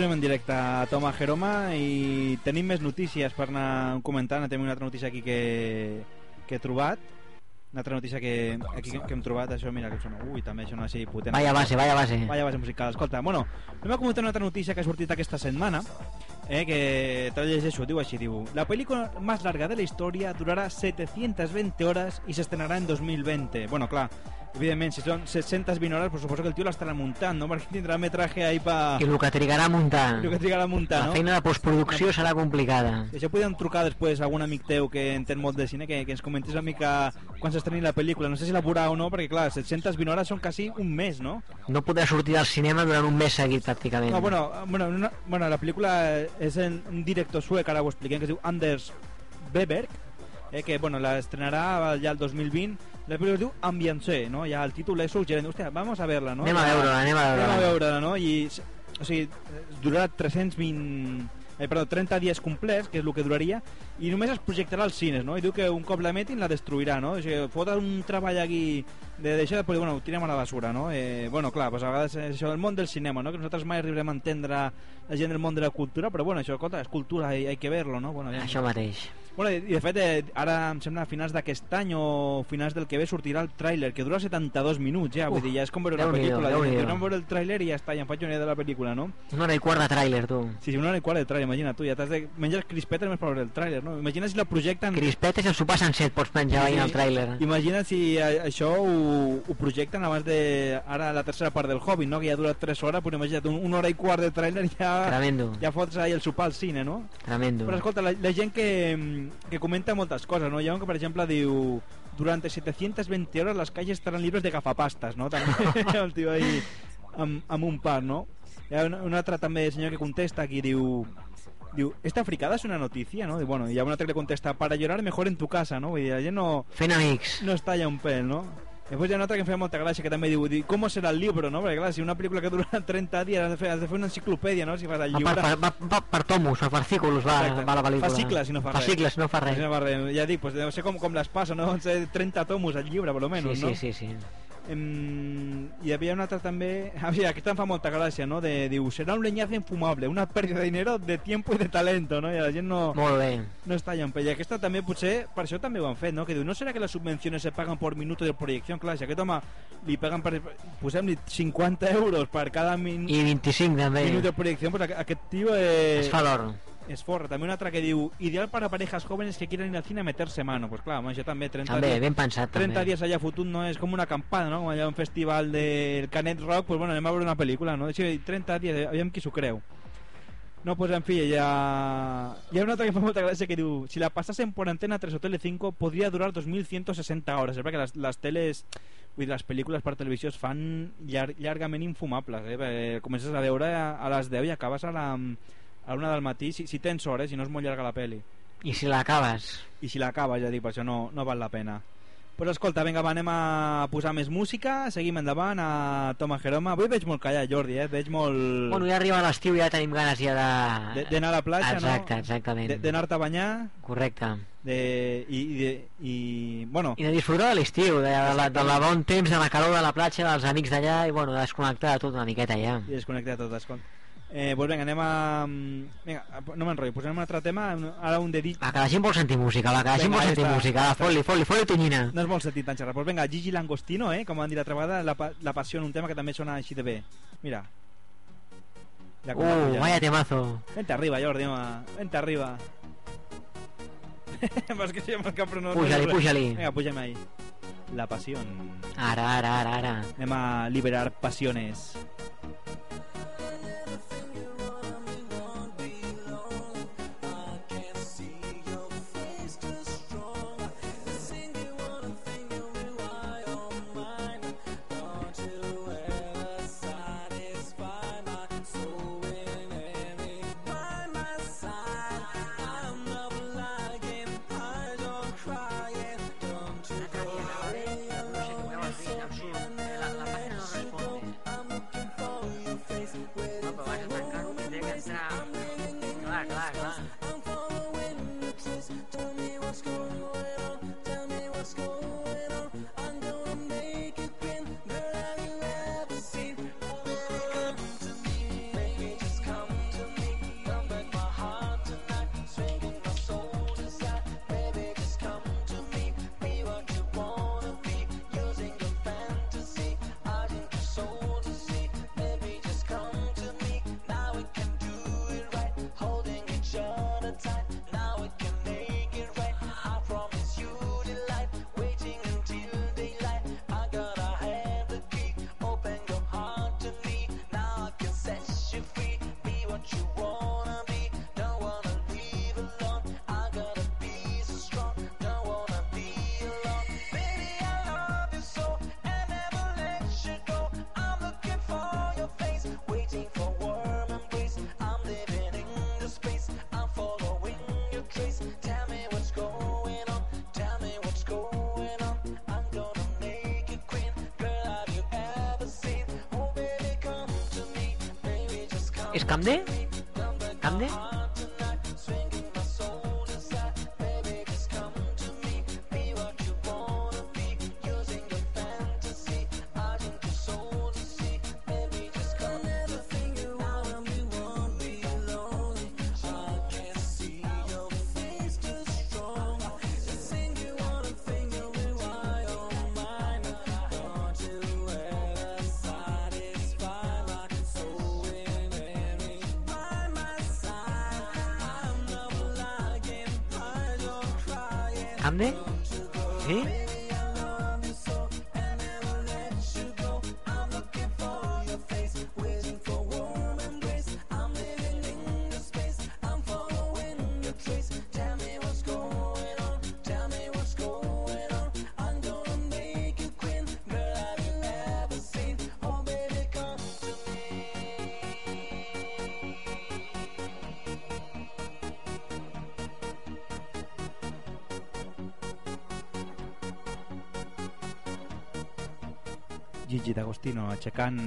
Continuem en directe a Toma Jeroma i tenim més notícies per anar comentant. Tenim una altra notícia aquí que, que he trobat. Una altra notícia que, aquí que, hem trobat, això, mira, que sona, ui, també sona així potent. Vaya base, vaya base. Vaya base musical. Escolta, bueno, anem a comentar una altra notícia que ha sortit aquesta setmana, eh, que te llegeixo, diu així, diu La película más larga de la historia durará 720 horas y se estrenará en 2020. Bueno, clar, evidentment, si són 720 hores, pues suposo que el tio l'estarà muntant, no? Perquè tindrà metraje ahí pa... I el que trigarà a muntar. El que trigarà a muntar, La no? feina de postproducció serà complicada. I això podem trucar després a algun amic teu que entén molt de cine, que, que ens comentés una mica quan s'estreni la pel·lícula. No sé si la veurà o no, perquè clar, 720 hores són quasi un mes, no? No podrà sortir del cinema durant un mes seguit, pràcticament. No, bueno, bueno, una, bueno, la pel·lícula és en un director suec, ara ho expliquem, que es diu Anders Weberg, eh, que bueno, la estrenarà ja el 2020. La pel·lícula es diu Ambiance, no? Ja el títol és suggerent. Hòstia, vamos a verla, no? Anem a Ja- veure-la, anem a veure-la. Anem a veure-la, no? I, o sigui, durarà 320... Eh, perdó, 30 dies complets, que és el que duraria, i només es projectarà als cines, no? I diu que un cop l'emetin la destruirà, no? O sigui, fot un treball aquí de deixar després, bueno, ho tirem a la basura, no? Eh, bueno, clar, pues a vegades és això, el món del cinema, no? Que nosaltres mai arribarem a entendre la gent del món de la cultura, però bueno, això, escolta, és cultura, hay, hay que verlo, no? Bueno, aviam. Això mateix. Bueno, i de fet, eh, ara em sembla a finals d'aquest any o finals del que ve sortirà el tràiler, que dura 72 minuts ja, vull Uf, dir, ja és com veure una pel·lícula. Jo no veure el tràiler i ja està, ja em faig una idea de la pel·lícula, no? Una hora i quart de tràiler, tu. Sí, sí, una hora i quart de tràiler, imagina tu, ja t'has de menjar crispetes només per veure el tràiler, no? Imagina si la projecten... Crispetes el sopar sencer pots menjar veient el tràiler. Imagina si a, això ho, ho projecten abans de... Ara la tercera part del Hobbit, no? Que ja ha durat 3 hores, però imagina't, un, una hora i quart de tràiler ja... Tremendo. Ja fots ahí el sopar al cine, no? Tremendo. Però escolta, la, la gent que, que comenta moltes coses, no? Hi ha un que, per exemple, diu durante 720 horas las calles estarán libres de gafapastas, no? També el tio ahí amb, amb un par, no? Hi ha un, un altre també senyor que contesta aquí, diu diu, esta fricada es una noticia, no? I, bueno, hi ha un altre que contesta, para llorar mejor en tu casa, no? Vull dir, la gent no... Fent amics. No es talla un pèl, no? Després hi ha un altre que em feia molta gràcia que també diu, com serà el llibre, no? Perquè clar, si una pel·lícula que dura 30 dies has de fer, has de fer una enciclopèdia, no? Si fas el Va llibre... per, per, va, va per tomos, per fascículos va, Exacte. va la pel·lícula. Fascicles, si no fa res. Fascicles, no fa res. Si no fa res. Ja dic, pues, deu ser com, com les passa, no? Deuen ser 30 tomos al llibre, per lo menos, sí, no? sí, sí, sí. Em, hi havia una altra també... Havia, aquesta em fa molta gràcia, no? De, diu, serà un leñazo infumable, una pérdida de dinero, de tiempo i de talento, no? I la gent no... Molt bé. No està pell. I aquesta també, potser, per això també ho han fet, no? Que diu, no serà que les subvenciones se paguen por minuto de proyección? Clar, si aquest home li paguen per... Posem-li 50 euros per cada min... I 25 també. minut de proyección, pues aqu- aquest tio... Eh, Es fa l'or. Es forra. També una altra que diu ideal para parejas jóvenes que quieran ir al cine a meterse mano. Pues clar, home, això també 30 També, dies, ben pensat, 30 també. dies allà fotut no és com una acampada, no? Com allà un festival del Canet Rock, pues bueno, anem a veure una pel·lícula, no? Sí, 30 dies, aviam qui s'ho creu. No, pues en fi, ya... Hi ha una altra que fa molta gràcia que diu si la passasen por Antena 3 o Tele5 podria durar 2.160 hores. És perquè les, les teles vull dir, les pel·lícules per televisió es fan llar llargament infumables eh? Perquè comences a veure a, a les 10 i acabes a la, a l'una del matí si, si tens hores, si no és molt llarga la peli I si l'acabes? i si l'acabes, ja dic, per això no, no val la pena però escolta, vinga, va, anem a posar més música seguim endavant a Toma Jeroma avui veig molt callat, Jordi, eh? veig molt Bueno, ja arriba l'estiu i ja tenim ganes ja de... de- d'anar a la platja, Exacte, no? exactament. De- d'anar-te a banyar Correcte. de, i, i, de, i bueno I de disfrutar de l'estiu, de, de, la, de la bon temps, de la calor de la platja, dels amics d'allà i bueno, de desconnectar de tot una miqueta ja. i desconnectar tot escolta. Eh, pues vinga, anem a... Vinga, no m'enrotllo, posem un altre tema, ara un de dit... Va, que la gent vol sentir música, va, que la gent vol sentir música, va, està. fot-li, fot-li, fot-li tonyina. No es vol sentir tan xerrar. Pues vinga, Gigi Langostino, eh, com han dit l'altra vegada, la, pa- la passió en un tema que també sona així de bé. Mira. Ja Uh, vaya temazo. Vente arriba, Jordi, home. Vente arriba. Vas que se llama el cap, però no... Puja-li, no puja-li. Vinga, ahí. La pasión. Ara, ara, ara, ara. Anem a liberar pasiones. Satisfy Gigi D'Agostino aixecant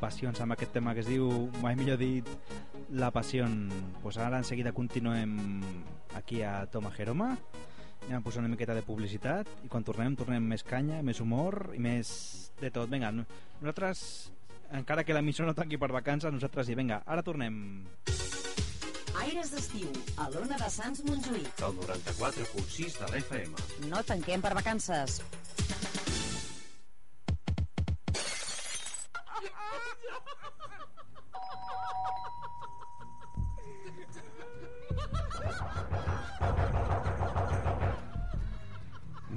passions amb aquest tema que es diu mai millor dit la passió pues ara en seguida continuem aquí a Toma Jeroma anem a posar una miqueta de publicitat i quan tornem tornem més canya, més humor i més de tot, vinga no- nosaltres encara que l'emissora no tanqui per vacances nosaltres hi, vinga, ara tornem Aires d'estiu, a l'Ona de Sants Montjuïc. El 94.6 de l'FM. No tanquem per vacances.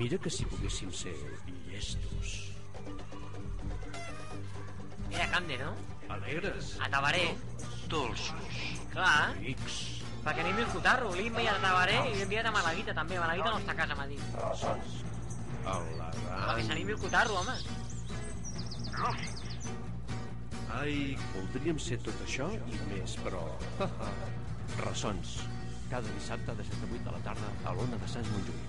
Mira que si poguéssim ser llestos. Era Camde, no? Alegres. A Tabaré. Dolços. Clar. Rics. Perquè anem a escoltar-lo. L'he enviat a Tabaré i l'he enviat a Malaguita, també. Malaguita no està a casa, m'ha dit. Ressons. Elegant. Perquè s'animi a escoltar-lo, home. Ai, voldríem ser tot això i més, però... Ressons. Cada dissabte de 7 a 8 de la tarda a l'Ona de Sants Montjuïc.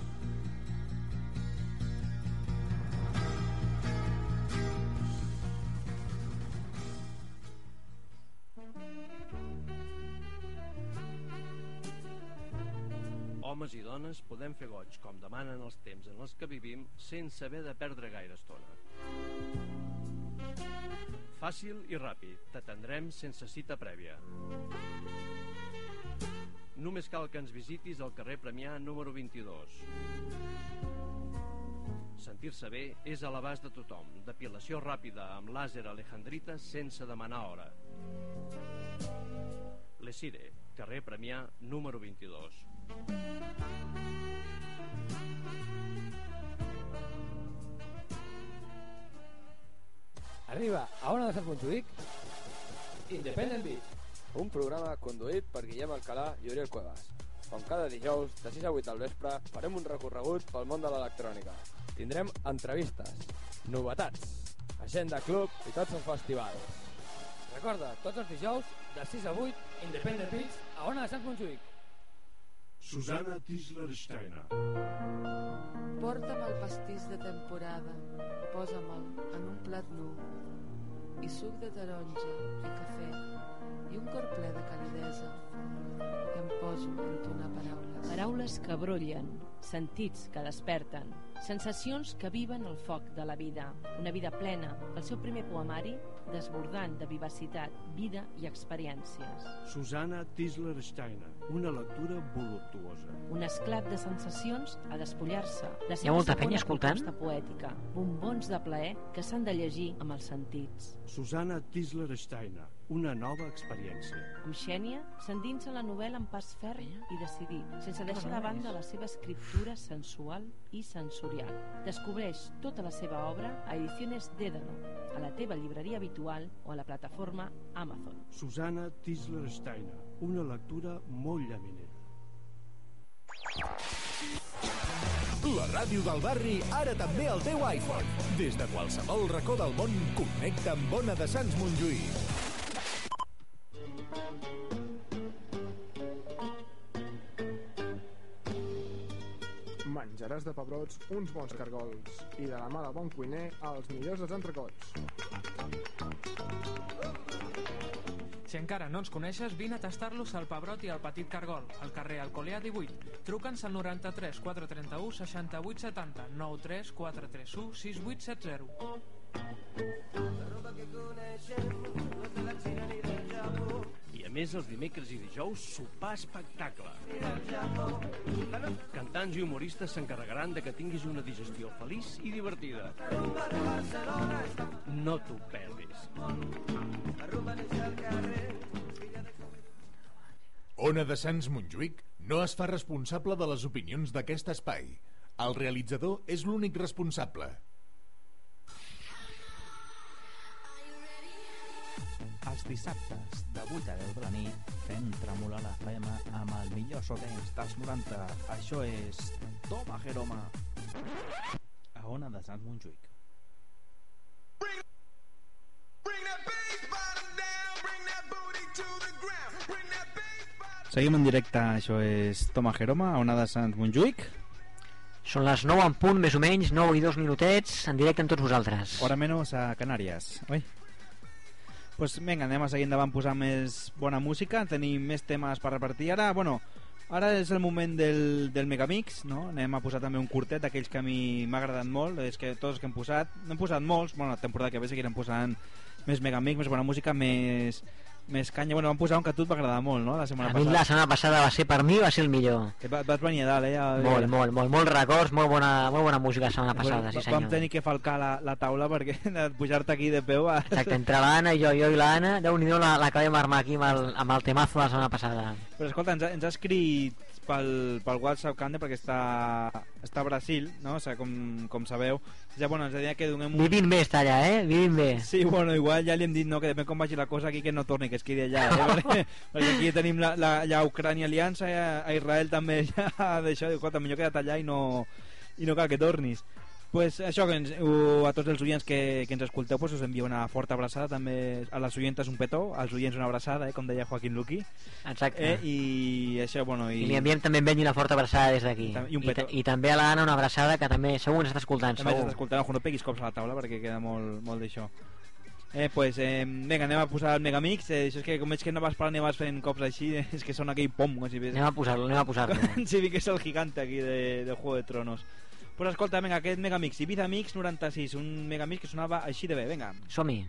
Dones podem fer goig com demanen els temps en els que vivim sense haver de perdre gaire estona. Fàcil i ràpid, t'atendrem sense cita prèvia. Només cal que ens visitis al carrer Premià número 22. Sentir-se bé és a l'abast de tothom. Depilació ràpida amb làser alejandrita sense demanar hora. Lesire, carrer Premià número 22. Arriba a Ona de Sant Montjuïc Independent Beat un programa conduït per Guillem Alcalà i Oriol Cuevas. On cada dijous de 6 a 8 del vespre farem un recorregut pel món de l'electrònica. Tindrem entrevistes novetats agenda club i tots els festivals. Recorda, tots els dijous de 6 a 8 Independent Beats a Ona de Sant Montjuïc Susana Tisler-Steiner. Porta'm el pastís de temporada, posa'me'l en un plat nu, i suc de taronja i cafè, i un cor ple de calidesa, que em poso a entonar paraules. Paraules que brollen, sentits que desperten, sensacions que viven el foc de la vida. Una vida plena, el seu primer poemari, desbordant de vivacitat, vida i experiències. Susana Tisler-Steiner, una lectura voluptuosa. Un esclat de sensacions a despullar-se. La Hi ha molta penya escoltant? poètica, bombons de plaer que s'han de llegir amb els sentits. Susana Tisler-Steiner, una nova experiència. Amb Xènia s'endinsa en la novel·la amb pas ferm i decidit, sense deixar de banda la seva escriptura sensual i sensorial. Descobreix tota la seva obra a Ediciones Dédalo, a la teva llibreria habitual o a la plataforma Amazon. Susana Tisler-Steiner, una lectura molt llaminera. La ràdio del barri ara també al teu iPhone. Des de qualsevol racó del món, connecta amb Ona de Sants Montjuïc. Menjaràs de pebrots uns bons cargols i de la mà del bon cuiner els millors dels entrecots. Si encara no ens coneixes, vine a tastar-los al Pebrot i al Petit Cargol, al carrer Alcolea 18. Truca'ns al 93 431 68 70 93 431 6870. I a més, els dimecres i dijous, sopar espectacle. Cantants i humoristes s'encarregaran de que tinguis una digestió feliç i divertida. No t'ho perdis. Ona de Sants Montjuïc no es fa responsable de les opinions d'aquest espai. El realitzador és l'únic responsable. Els dissabtes, de 8 a 10 de la nit, fem tremolar la flema amb el millor so dance dels 90. Això és Toma Jeroma. A Ona de Sants Montjuïc. Seguim en directe, això és Toma Jeroma, a Ona de Sants Montjuïc. Són les 9 en punt, més o menys, 9 i 2 minutets, en directe amb tots vosaltres. Hora menys a Canàries, oi? Pues vinga, anem a seguir endavant posant més bona música, tenim més temes per repartir. Ara, bueno, ara és el moment del, del Megamix, no? Anem a posar també un curtet d'aquells que a mi m'ha agradat molt, és que tots els que hem posat, n'hem posat molts, bueno, la temporada que ve seguirem posant més Megamix, més bona música, més, més canya. Bueno, vam posar un que a tu et va agradar molt, no? La setmana A mi la setmana passada va ser, per mi, va ser el millor. Que va- vas venir a dalt, eh? A- Molt, molt, molt, molt records, molt bona, molt bona música la setmana passada, sí Va- senyor. Vam tenir que falcar la, la taula perquè pujar-te aquí de peu... A... Exacte, entre l'Anna i jo, jo i l'Anna, déu-n'hi-do la, la que vam armar aquí amb el, amb el temazo de la setmana passada. Però escolta, ens ha, ens ha escrit pel, pel WhatsApp Cande perquè està, està a Brasil, no? O sigui, com, com sabeu. Ja, bueno, ens deia que donem un... Vivint bé està allà, eh? Vivint bé. Sí, bueno, igual ja li hem dit no, que depèn com vagi la cosa aquí que no torni, que es quedi allà, eh? perquè, perquè aquí tenim la, la, la Ucrània aliança, eh? a Israel també ja d'això, diu, escolta, millor queda't allà i no, i no cal que tornis. Pues això, que ens, a tots els oients que, que ens escolteu pues us envio una forta abraçada també a les oientes un petó, als oients una abraçada eh, com deia Joaquín Luqui Exacte. eh, i això, bueno I i, li enviem també en una forta abraçada des d'aquí. I I, ta- I també a l'Anna una abraçada que també segur ens està escoltant, també segur. estàs escoltant, ojo, no peguis cops a la taula perquè queda molt, molt d'això Eh, pues, eh, vinga, anem a posar el Megamix eh, això és que com veig que no vas parlant i vas fent cops així eh, és que sona aquell pom com si ves... Anem a posar-lo, anem a posar-lo. si vi que és el gigante aquí de, de Juego de Tronos pues escolta, vinga, aquest Megamix Ibiza Mix 96, un Megamix que sonava així de bé, vinga Som-hi.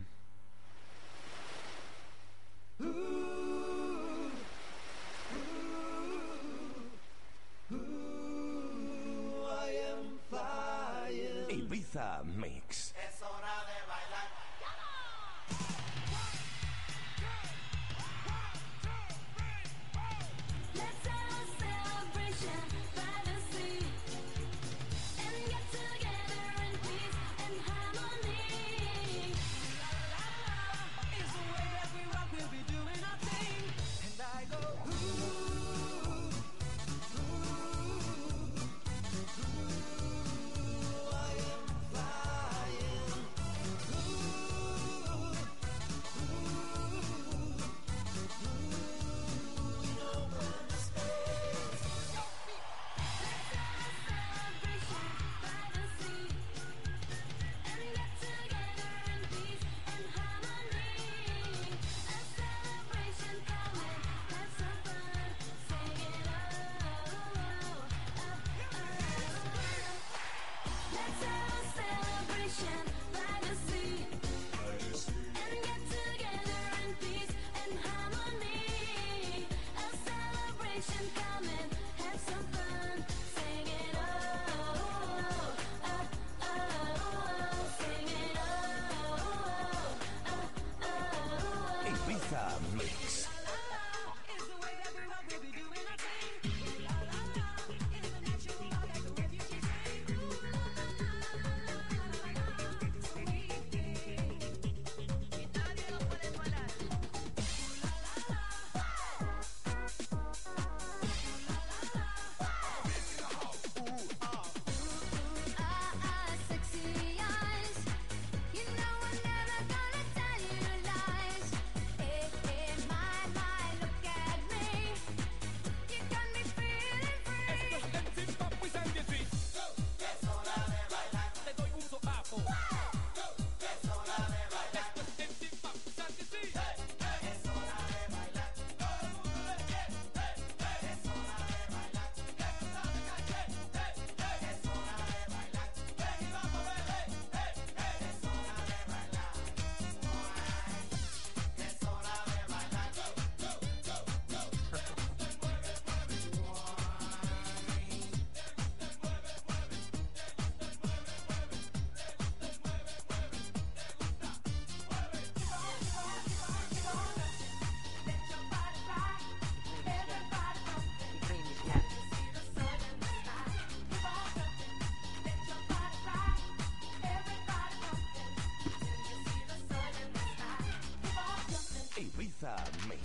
Ibiza Mix.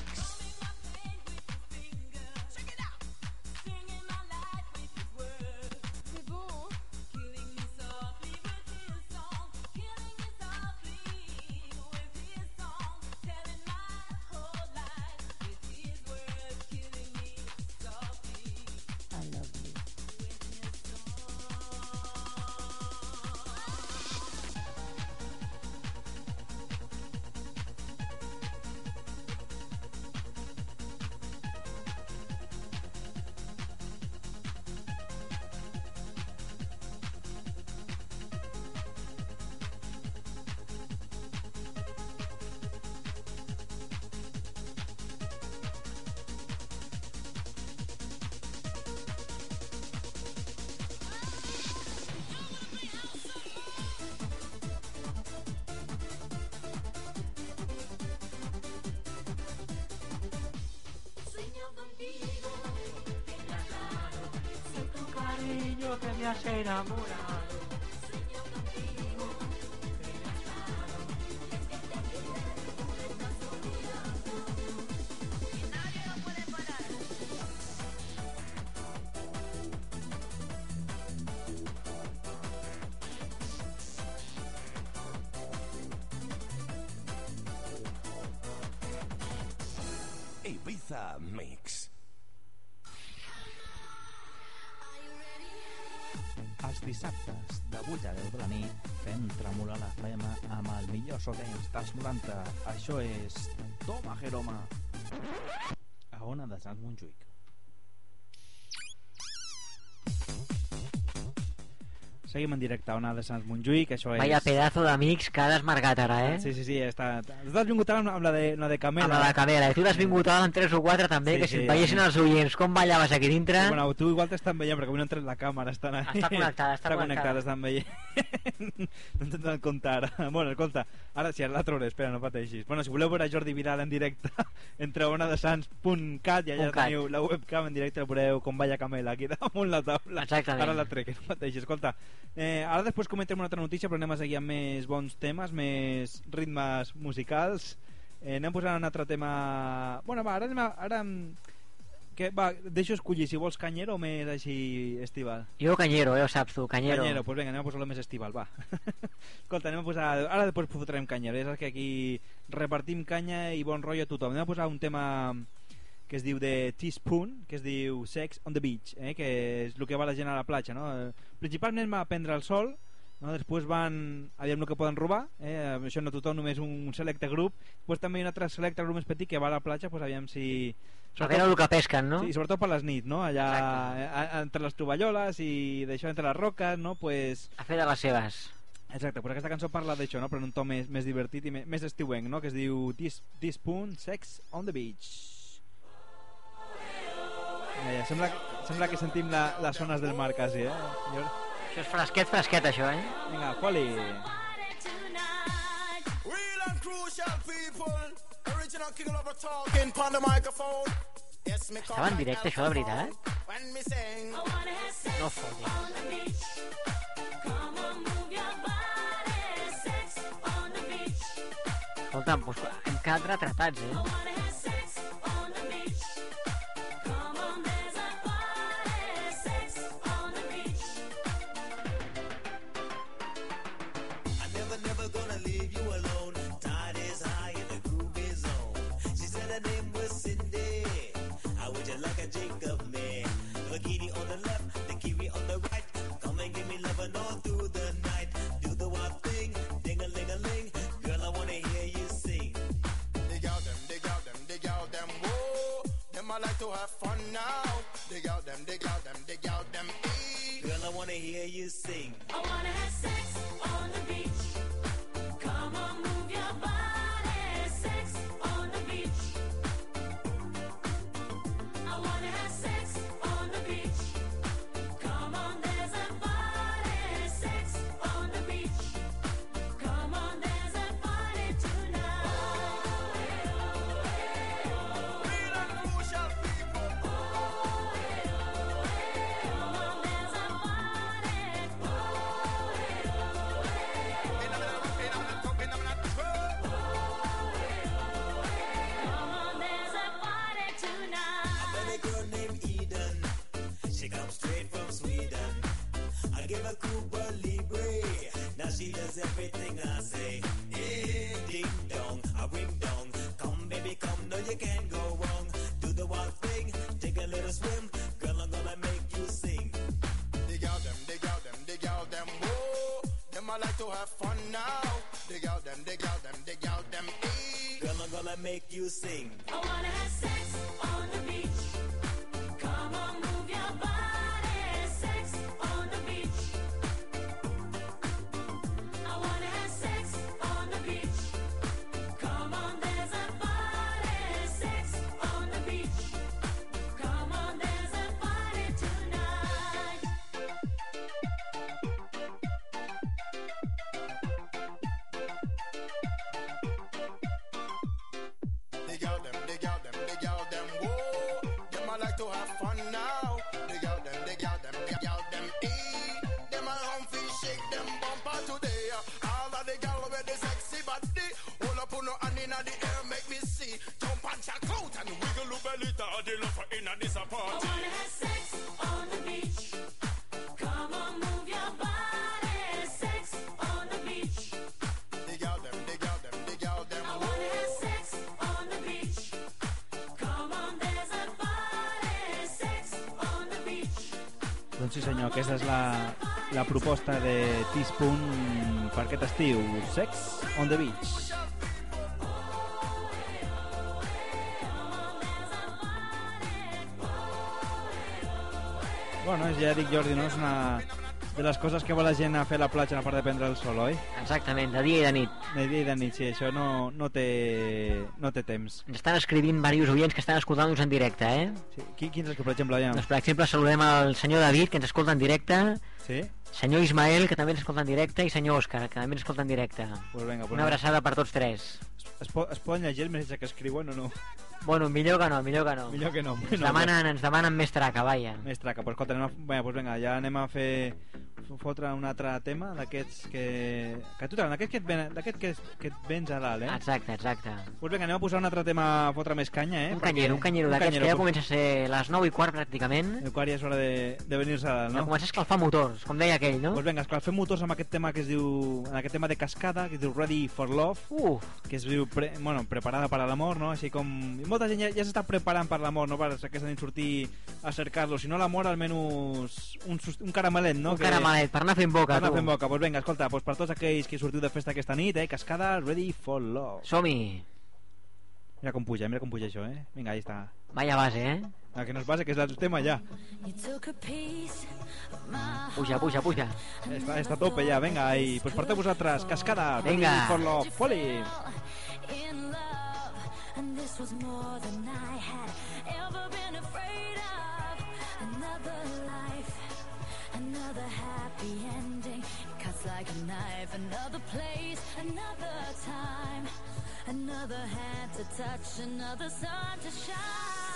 Hayas enamorado. Ibiza Mix. Els dissabtes, de 8 a 10 de la nit, fem tremolar la flema amb el millor so dance dels 90. Això és Toma Jeroma. A Ona de Sant Montjuïc. Seguim en directe a Ona de Sants Montjuïc, això és... Vaya pedazo d'amics que ha desmarcat ara, eh? Sí, sí, sí, està... Tu has vingut ara amb, la de, la de Camela. Amb la de Camela. I tu t'has vingut ara amb 3 o 4 també, Sí, que si sí. et veiessin els oients com ballaves aquí dintre... Bueno, tu igual t'estan veient, perquè avui no han tret la càmera, estan ahí. Està connectada, està està connectada. estan veient. no intentant comptar. Bueno, escolta, ara sí, ara la trauré, espera, no pateixis. Bueno, si voleu veure Jordi Vidal en directe, entre onadesans.cat i allà teniu la webcam en directe, veureu com balla Camela, aquí damunt la taula. Exactament. Ara la trec, no pateixis. Escolta, eh, ara després comentem una altra notícia, però anem a seguir amb més bons temes, més ritmes musicals. Eh, anem posant un altre tema... Bueno, va, ara anem a... Ara... Que, va, deixo escollir si vols canyero o més així estival. Jo canyero, eh, ho saps tu, canyero. Canyero, pues vinga, anem a posar-lo més estival, va. Escolta, anem a posar... Ara després fotrem canyero, saps que aquí repartim canya i bon rotllo a tothom. Anem a posar un tema que es diu de Teaspoon, que es diu Sex on the Beach, eh? que és el que va la gent a la platja, no? Eh, Principalment va prendre el sol, no? després van aviam el que poden robar, eh? això no tothom, només un selecte grup, després també hi ha un altre selecte grup més petit que va a la platja, pues aviam si... A veure el que pesquen, no? Sí, sobretot per les nits, no? Allà eh, a- entre les tovalloles i d'això entre les roques, no? Pues... A fer de les seves. Exacte, però aquesta cançó parla d'això, no? Però en un to més, més divertit i més, més estiuenc, no? Que es diu This, This Spoon, Sex on the Beach. Mira, sembla, sembla que sentim la, les zones del mar quasi, eh? Jo... Això és fresquet, fresquet, això, eh? Vinga, Poli. Real and crucial people. Original king of talking on the microphone. Estava en directe, això, de veritat? No fotis. Escolta, doncs, hem quedat retratats, eh? To have fun now. Dig out them, dig out them, dig out them. E. Girl, I wanna hear you sing. I wanna have sex to have fun now. Dig out them, dig out them, dig out them. E. Girl, I'm gonna make you sing. I wanna have proposta de Teaspoon per aquest estiu. Sex on the beach. Bueno, ja dic Jordi, no? És una de les coses que vol la gent a fer a la platja a part de prendre el sol, oi? Exactament, de dia i de nit. De dia i de nit, sí, això no, no, té, no té temps. Ens estan escrivint diversos oients que estan escoltant-nos en directe, eh? Sí. Qui, quins és que, per exemple, ja... Doncs, per exemple, saludem al senyor David, que ens escolta en directe, Sí? Senyor Ismael, que també ens escolta en directe, i senyor Òscar, que també ens escolta en directe. Pues venga, pues Una venga. abraçada per tots tres. Es, po es poden llegir missatge que escriuen o no? Bueno, millor que no, millor que no. Millor que no. Ens demanen, ens demanen més traca, vaja. Més traca, pues escolta, anem a, bé, pues vinga, ja anem a fer fotre un altre tema d'aquests que... que tu t'agrada, d'aquest que, et ven, que, que et vens a dalt, eh? Exacte, exacte. Pues vinga, anem a posar un altre tema a fotre més canya, eh? Un canyero, un canyero d'aquests que ja comença a ser les 9 i quart pràcticament. El quart ja és hora de, de venir-se a dalt, Ja no? comença a escalfar motors, com deia aquell, no? Pues vinga, escalfem motors amb aquest tema que es diu... En aquest tema de cascada, que es diu Ready for Love. Uh. Que es diu, pre, bueno, preparada per a l'amor, no? Així com... Molta gent ja, ja s'està preparant per l'amor, no? Per aquesta nit sortir a cercar-lo. Si no l'amor, almenys un, un caramelet, no? Un caramelet, per anar fent boca, Per anar tu. fent boca. Pues vinga, escolta, pues per tots aquells que sortiu de festa aquesta nit, eh? Cascada, Ready for Love. Som-hi. Mira com puja, mira com puja això, eh? Vinga, ahí està. Vaya base, eh? Ah, que no es base, que és el tema ja. You took a piece of my Puja, puja, puja. Està, està a tope ja, vinga, i pues per tots vosaltres, Cascada, Vinga. Ready for Love, foli! in love, and this was more than I had ever been afraid of. Another life, another happy ending. It cuts like a knife. Another place, another time, another hand to touch, another sun to shine.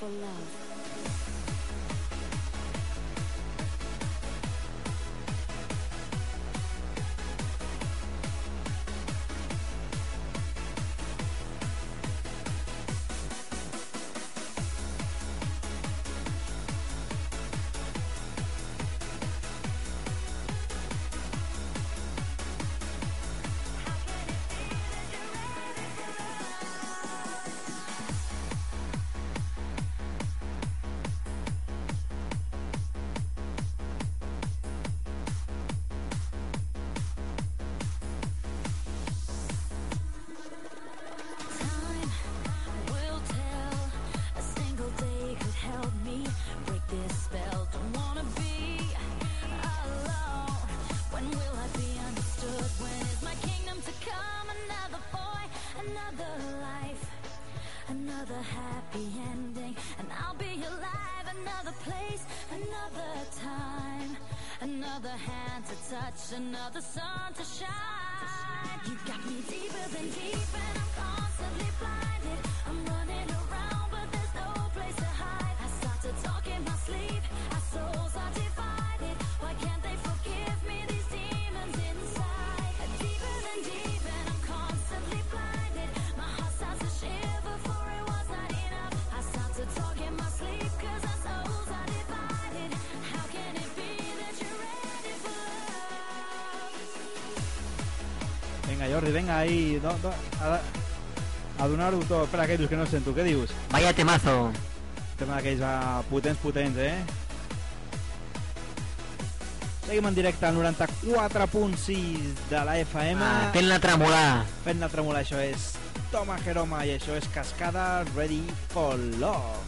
for love? Touch, another sun to shine. You got me deeper than deep, Jordi, vinga, ahí, do, do, a, a donar-ho tot. Espera, què dius, que no sento, què dius? Vaya temazo. Tema d'aquells ah, potents, potents, eh? Seguim en directe al 94.6 de la FM. Ah, fent-la tremolar. Fent-la tremolar, això és Toma Jeroma i això és Cascada Ready for Love.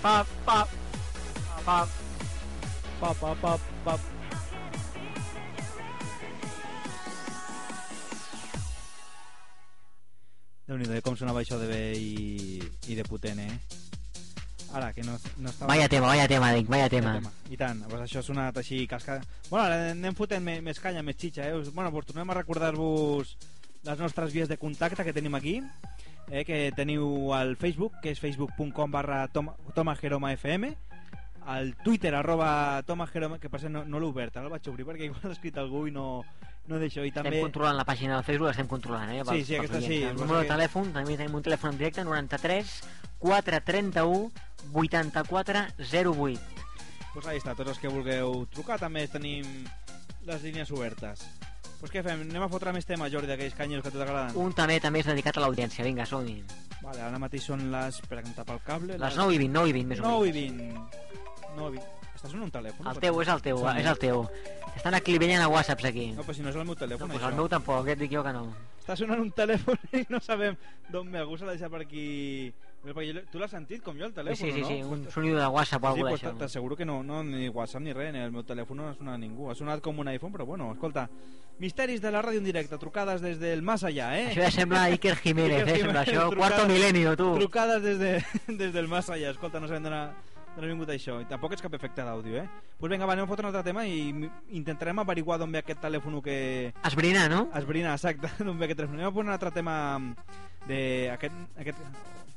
Pap, pap. pa, pa, pa, pa. déu nhi com sonava això de bé i, i de potent, eh? Ara, que no, no estava... Vaya tema, vaya tema, dic, vaya tema. I tant, pues això ha sonat així cascada. Bueno, ara anem fotent més, més canya, més xitxa, eh? Bueno, pues tornem a recordar-vos les nostres vies de contacte que tenim aquí, eh? que teniu al Facebook, que és facebook.com barra Tom- tomajeromafm, al Twitter, arroba tomajeroma, que cert no, no l'he obert, ara el vaig obrir perquè igual ha escrit algú i no, no deixo. I Estem també... controlant la pàgina del Facebook, l'estem controlant, eh? Sí, sí, aquesta sí, El passa número de telèfon, també tenim un telèfon en directe, 93 431 84 08. Pues ahí està, tots els que vulgueu trucar també tenim les línies obertes. Pues què fem? Anem a fotre més temes, Jordi, d'aquells canyos que a tu t'agraden? Un també també és dedicat a l'audiència, vinga, som-hi. Vale, ara mateix són les... Espera que em tapa el cable. Les 9 i 20, 9 i 20, més o 9 i menys. 20. 9 i 20. Estàs en un telèfon? El teu, és el teu, és el teu. Estan acribillant a whatsapps aquí. No, però si no és el meu telèfon, No, pues això. el meu tampoc, et dic jo que no. Està sonant un telèfon i no sabem d'on ve. Algú s'ha deixat per aquí... Tu l'has sentit com jo, el telèfon, Sí, sí, no? sí, un sonido de WhatsApp o sí, alguna pues d'això. T'asseguro que no, no, ni WhatsApp ni res, ni el meu telèfon no ha sonat ningú. Ha sonat com un iPhone, però bueno, escolta, misteris de la ràdio en directe, trucades des del más allá, eh? Això ja sembla Iker Jiménez, Iker eh? Sembla això, trucades- Cuarto Milenio, tu. Trucades des, de, des del más allá, escolta, no sabem d'on ha, d'on ha vingut això. I tampoc és cap efecte d'àudio, eh? Pues vinga, va, anem a fotre un altre tema i intentarem averiguar d'on ve aquest telèfon que... Esbrinar, no? Esbrinar, exacte, d'on ve aquest telèfon. Anem a posar un altre tema de... Aquest, aquest,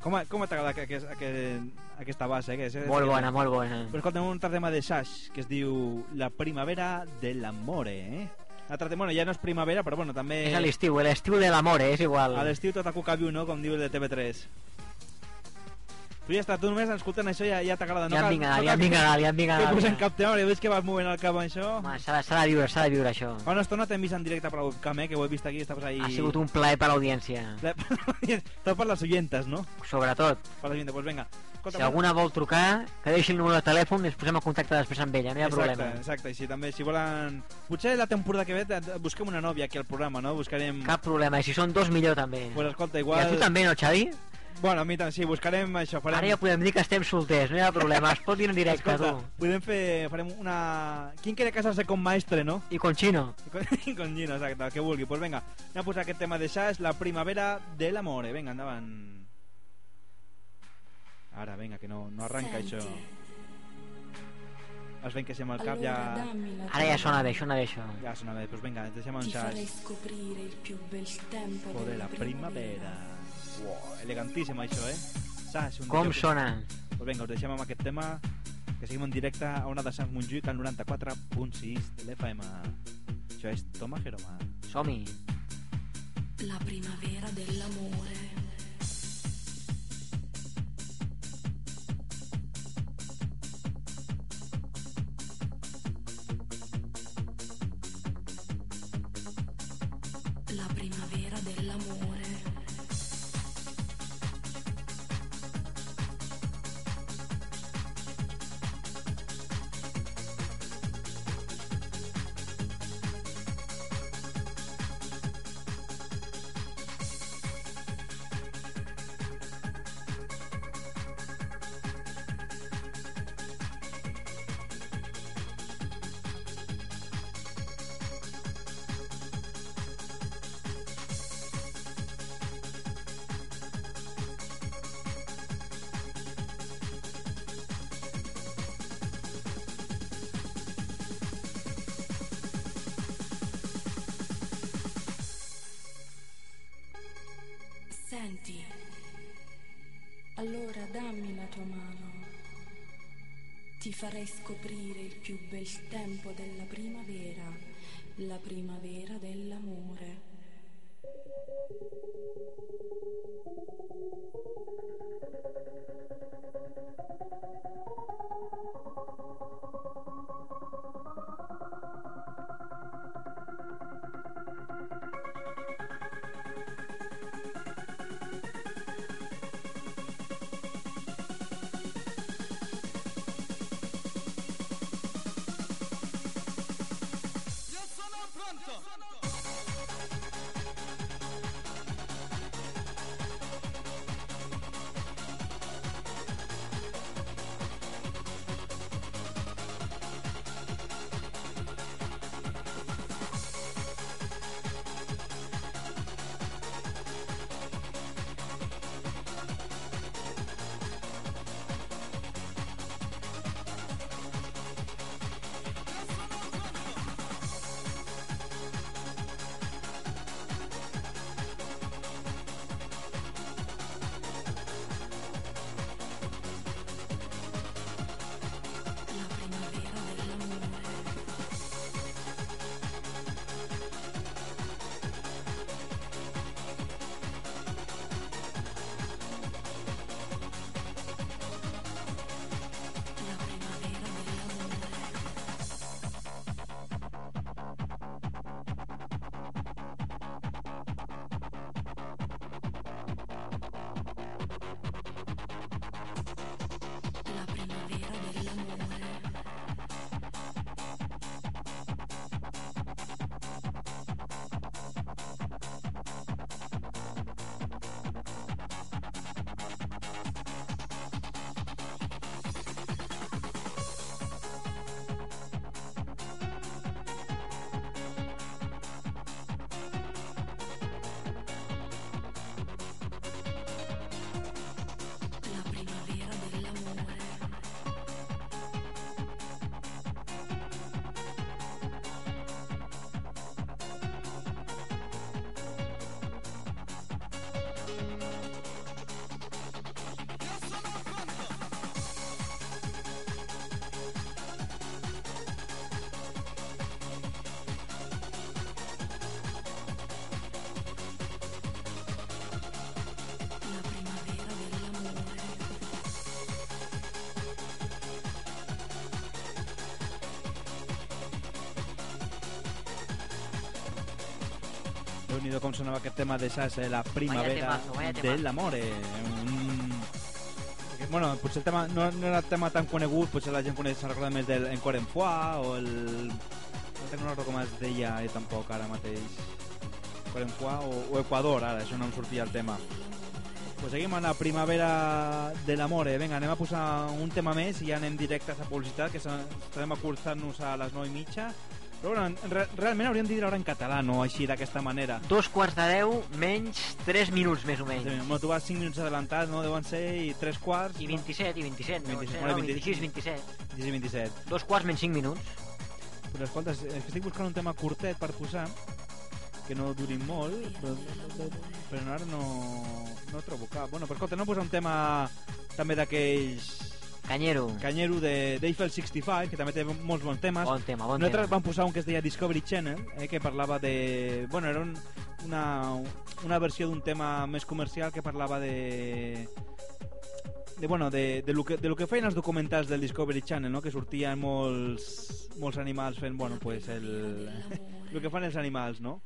com, com t'agrada aquest, aquest, aquesta base? Eh? Que és, Molt bona, molt bona. Però escolta, un altre tema de Sash, que es diu La primavera de l'amore, eh? Altre tema, bueno, ja no és primavera, però bueno, també... És a l'estiu, l'estiu de l'amor, eh? és igual. A l'estiu tot a cucaviu, no? Com diu el de TV3. Tu ja està, tu només escoltant això ja, ja t'agrada, no? Ja em cal- vinga, no ja em cal vinga, que- ja em vinga, Que ja. posem cap tema, perquè veig que vas movent el cap amb això. Home, S'ha de- viure, s'ha de viure això. Fa una estona t'hem vist en directe per la webcam, eh? Que ho he vist aquí, estaves ahí... Ha sigut un plaer per l'audiència. Tot per les oientes, no? Sobretot. Per les oientes, doncs vinga. Escolta, Si alguna vol trucar, que deixi el número de telèfon i ens posem en contacte després amb ella, no hi ha exacte, problema. Exacte, i si també, si volen... Potser la temporada que ve busquem una nòvia aquí al programa, no? Buscarem... Cap problema, i si són dos millor també. Pues escolta, I igual... a tu també, no, Xavi? Bueno, a mi també, sí, buscarem això, farem... Ara ja podem dir que estem solters, no hi ha problema, es pot dir en directe, Escolta, tu. podem fer... Farem una... ¿Quién quiere casarse con maestre, no? I con Chino. I con, i con Gino, exacte, el que vulgui. Pues venga, anem a posar aquest tema de Sash, la primavera de l'amore. Vinga, endavant. Ara, vinga, que no, no arranca Senti. això. Es ven que siamo al cap Allora ja... Ara ja sona bé, sona bé això. Ja sona bé, pues venga, deixem un Ti farei Sash. scoprire il più bel tempo O de la primavera. Wow, elegantíssim això, eh? Sash, un Com disc- sona? Pues venga, us deixem amb aquest tema que seguim en directe a una de Sant Montjuïc al 94.6 de l'FM. Això és Toma Jeroma. Som-hi. La primavera dell'amore. La primavera dell'amore. Senti, allora dammi la tua mano. Ti farei scoprire il più bel tempo della primavera, la primavera dell'amore. Déu com sonava aquest tema de Sase, la primavera temazo, de l'amore. Un... que, Bueno, potser el tema no, no era el tema tan conegut, potser la gent coneix, se'n recorda més del Encore en Foix o el... No tenc no recordo com es deia eh, tampoc ara mateix. Encore en Foix o, o Equador, ara, això no em sortia el tema. Pues seguim amb la primavera de l'amore. Vinga, anem a posar un tema més i ja anem directes a publicitat, que estarem acurçant-nos a les 9 i mitja. Però bueno, re realment hauríem de dir ara en català, no així d'aquesta manera. Dos quarts de deu, menys 3 minuts, més o menys. Bueno, tu vas 5 minuts adelantat, no? Deuen ser i 3 quarts... I 27, i 27, no, 27, sé, bueno, no, 26, 26, 27. 26 i 27. Dos quarts menys 5 minuts. Però escolta, és que estic buscant un tema curtet per posar, que no duri molt, però, però ara no, no trobo cap. Bueno, però escolta, no posar un tema també d'aquells... Canyero. Canyero de d'Eiffel 65, que també té molts bons temes. Bon tema, bon Nosaltres tema. vam posar un que es deia Discovery Channel, eh, que parlava de... Bueno, era un, una, una versió d'un tema més comercial que parlava de de, bueno, de, de, lo que, de lo que feien els documentals del Discovery Channel, no? que sortien molts, molts animals fent, bueno, pues el, el que fan els animals, no?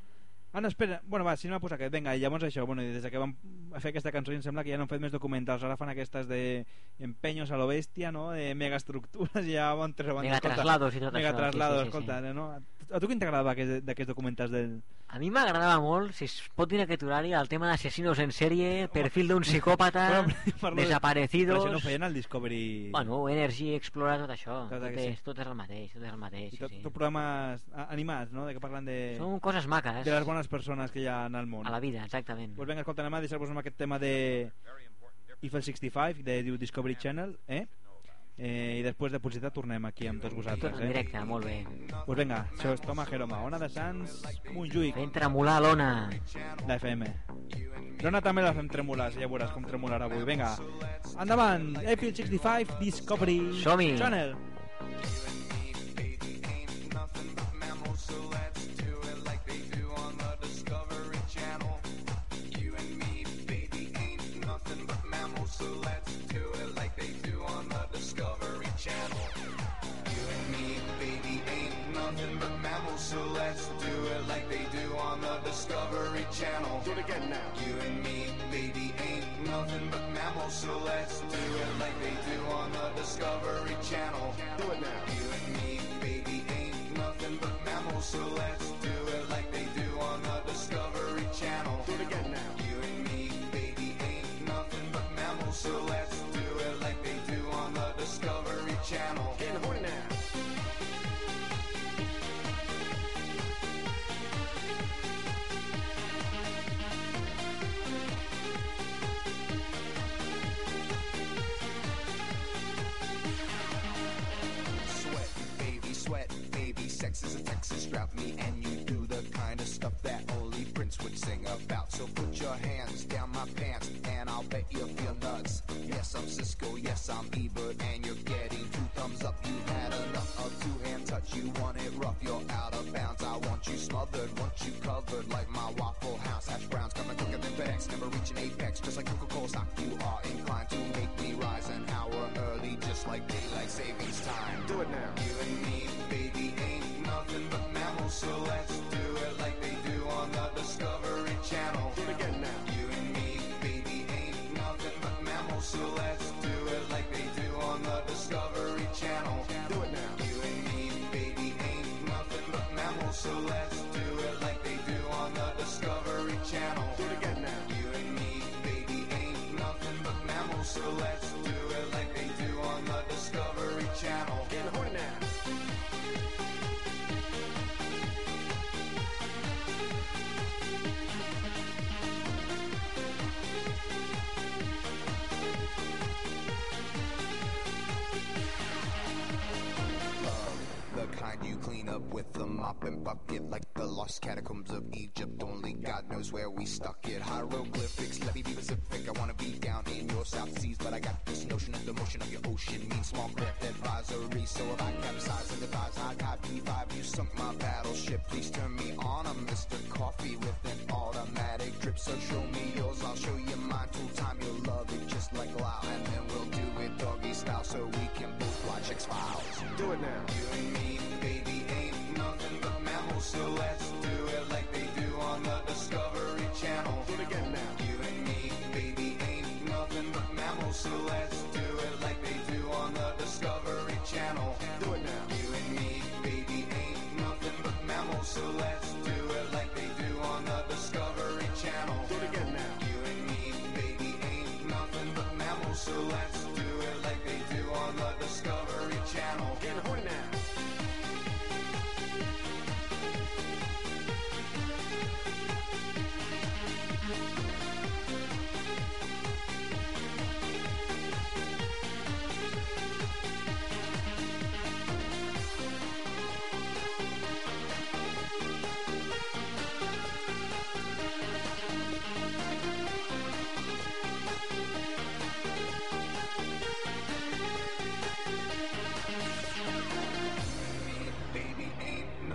Ah, no, espera, bueno, va, si no m'ha posat aquest, vinga, i llavors això, bueno, i des que vam fer aquesta cançó em sembla que ja no han fet més documentals, ara fan aquestes de empeños a lo bestia, no?, de megaestructures, ja van tres Megatraslados i tot això, Megatraslados, sí, sí, sí, escolta, no? A tu quin t'agradava aquest- d'aquests documentals del... A mi m'agradava molt, si es pot dir en aquest horari, el tema d'assassinos en sèrie, perfil d'un psicòpata, de- desaparecidos... Però això no feien al Discovery... Bueno, Energy, Explorar, tot això. Tot Tot, és, tot és el mateix, tot és el mateix. I tot, sí. tot programes animats, no?, de que parlen de... Són coses maques. De les bones persones que hi ha en el món. A la vida, exactament. Pues vinga, escolta, anem a deixar-vos amb aquest tema de Eiffel 65, de Discovery Channel, eh? Eh? I després de publicitat tornem aquí amb tots vosaltres, Tot en eh? directe, molt bé. Pues vinga, això és Toma Jeroma, Ona de Sants, Montjuïc. Fent tremolar l'ona. La FM. L'Ona també la fem tremolar, ja veuràs com tremolarà avui. Vinga, endavant, Eiffel 65, Discovery. Channel. Again now. You and me, baby, ain't nothing but mammals. So let's do it like they do on the Discovery Channel. Do it now. You and me, baby, ain't nothing but mammals. So let's I'll bet you and bucket like the lost catacombs of Egypt. Only God knows where we stuck it. Hieroglyphics, let me be specific.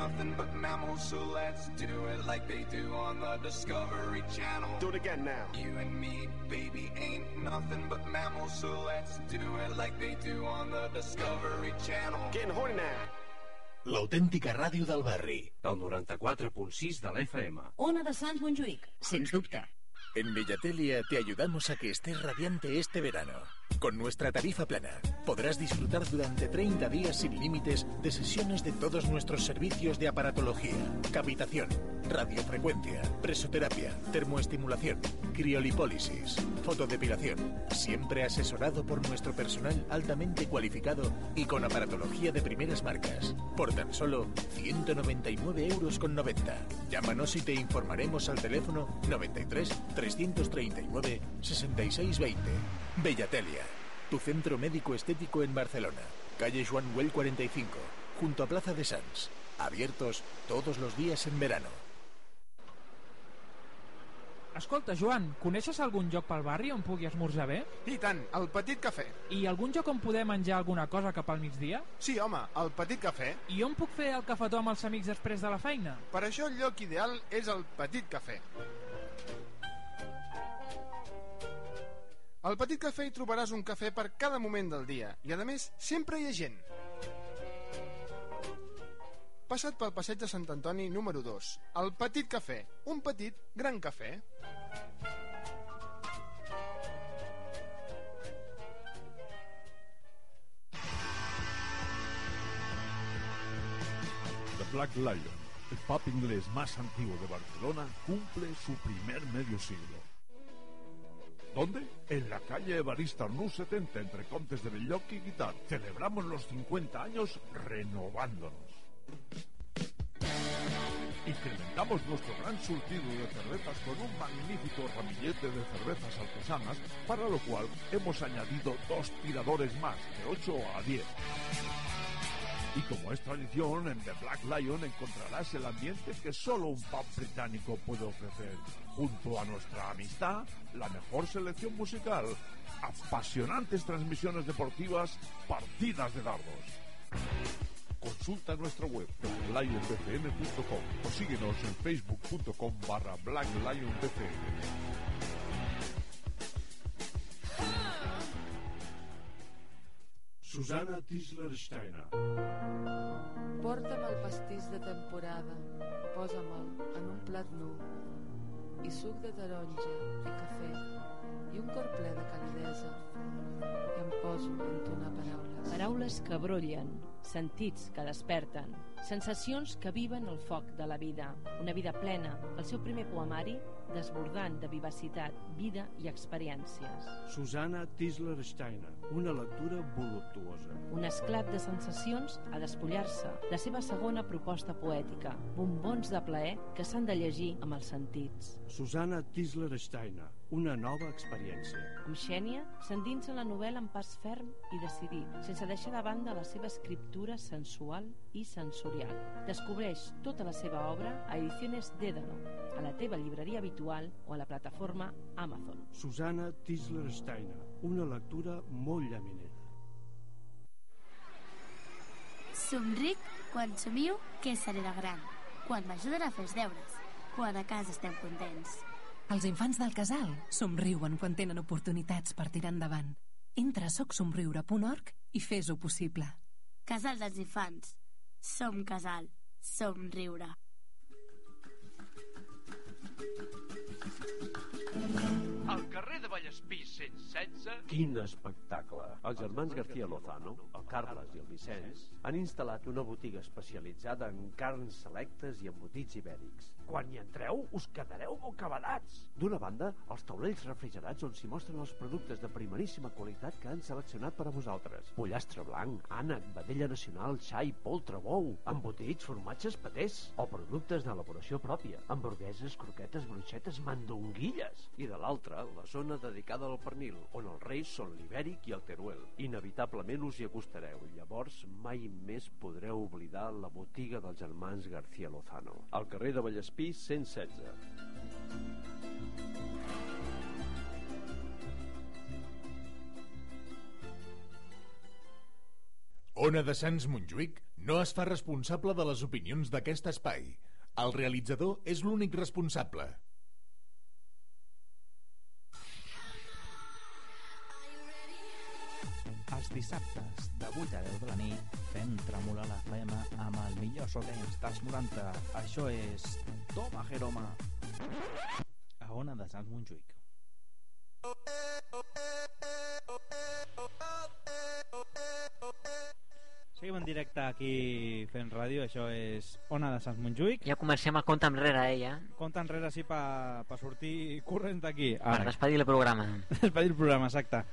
Nothing but mammals, so let's do it like they do on the Discovery Channel. Do it again now. You and me, baby, ain't nothing but mammals, so let's do it like they do on the Discovery Channel. Getting horny now. L'autèntica ràdio del barri. Del 94.6 de l'FM. Ona de Sants Montjuïc, sens dubte. En Bellatelia te ayudamos a que estés radiante este verano. Con nuestra tarifa plana podrás disfrutar durante 30 días sin límites de sesiones de todos nuestros servicios de aparatología, cavitación, radiofrecuencia, presoterapia, termoestimulación, criolipólisis, fotodepilación, siempre asesorado por nuestro personal altamente cualificado y con aparatología de primeras marcas, por tan solo 199 euros con 90. Llámanos y te informaremos al teléfono 93 339 6620. Bellatelia, tu centro médico estético en Barcelona, calle Joan Güell 45, junto a Plaza de Sants. Abiertos todos los días en verano. Escolta, Joan, coneixes algun lloc pel barri on pugui esmorzar bé? I tant, el Petit Cafè. I algun lloc on poder menjar alguna cosa cap al migdia? Sí, home, el Petit Cafè. I on puc fer el cafetó amb els amics després de la feina? Per això el lloc ideal és el Petit Cafè. Al Petit Cafè hi trobaràs un cafè per cada moment del dia i, a més, sempre hi ha gent. Passa't pel passeig de Sant Antoni número 2, el Petit Cafè, un petit gran cafè. The Black Lion, el pub inglés más antiguo de Barcelona, cumple su primer medio siglo. ¿Dónde? En la calle Evarista Arnús 70, entre Contes de Belloc y Guitar. Celebramos los 50 años renovándonos. Incrementamos nuestro gran surtido de cervezas con un magnífico ramillete de cervezas artesanas, para lo cual hemos añadido dos tiradores más, de 8 a 10. Y como es tradición, en The Black Lion encontrarás el ambiente que solo un pub británico puede ofrecer. Junto a nuestra amistad, la mejor selección musical, apasionantes transmisiones deportivas, partidas de dardos. Consulta nuestra web blacklionbcn.com o síguenos en facebook.com barra blacklionbcn. Susana Tisler-Steiner. Porta'm el pastís de temporada, posa-me'l en un plat nu, i suc de taronja i cafè, i un cor ple de calidesa, i em poso a entonar paraules. Paraules que brollen, sentits que desperten, sensacions que viven el foc de la vida, una vida plena, el seu primer poemari desbordant de vivacitat, vida i experiències. Susana Tisler-Steiner. Una lectura voluptuosa. Un esclat de sensacions a despullar-se. La seva segona proposta poètica, bombons de plaer que s'han de llegir amb els sentits. Susana Tisler-Steiner. Una nova experiència. Amb Xènia s'endinsa en la novel·la amb pas ferm i decidit, sense deixar de banda la seva escriptura sensual i sensorial. Descobreix tota la seva obra a Ediciones Dédalo, a la teva llibreria habitual o a la plataforma Amazon. Susana Tisler-Steiner. Una lectura molt llaminera. Somric quan somiu que seré de gran, quan m'ajudarà a fer els deures, quan a casa estem contents. Els infants del casal somriuen quan tenen oportunitats per tirar endavant. Entra a socsomriure.org i fes-ho possible. Casal dels infants. Som casal. Som Vallespí 116... Quin espectacle! Els germans García Lozano, el Carles i el Vicenç, han instal·lat una botiga especialitzada en carns selectes i embotits ibèrics. Quan hi entreu, us quedareu bocabadats! D'una banda, els taulells refrigerats on s'hi mostren els productes de primeríssima qualitat que han seleccionat per a vosaltres. Pollastre blanc, ànec, vedella nacional, xai, poltre, bou, embotits, formatges, patés, o productes d'elaboració pròpia, hamburgueses, croquetes, bruixetes, mandonguilles. I de l'altra, la zona dedicada al pernil, on els reis són l'ibèric i el teruel. Inevitablement us hi acostareu, llavors mai més podreu oblidar la botiga dels germans García Lozano, al carrer de Vallespí 116. Ona de Sants Montjuïc no es fa responsable de les opinions d'aquest espai. El realitzador és l'únic responsable. Els dissabtes, de 8 a 10 de la nit, fem tremolar la flema amb el millor so dance dels 90. Això és Toma Jeroma. A Ona de Sants Montjuïc. Seguim en directe aquí fent ràdio, això és Ona de Sant Montjuïc. Ja comencem el compte enrere, eh, ja. Compte enrere així per pa sortir corrents d'aquí. Per despedir el programa. despedir el programa, exacte.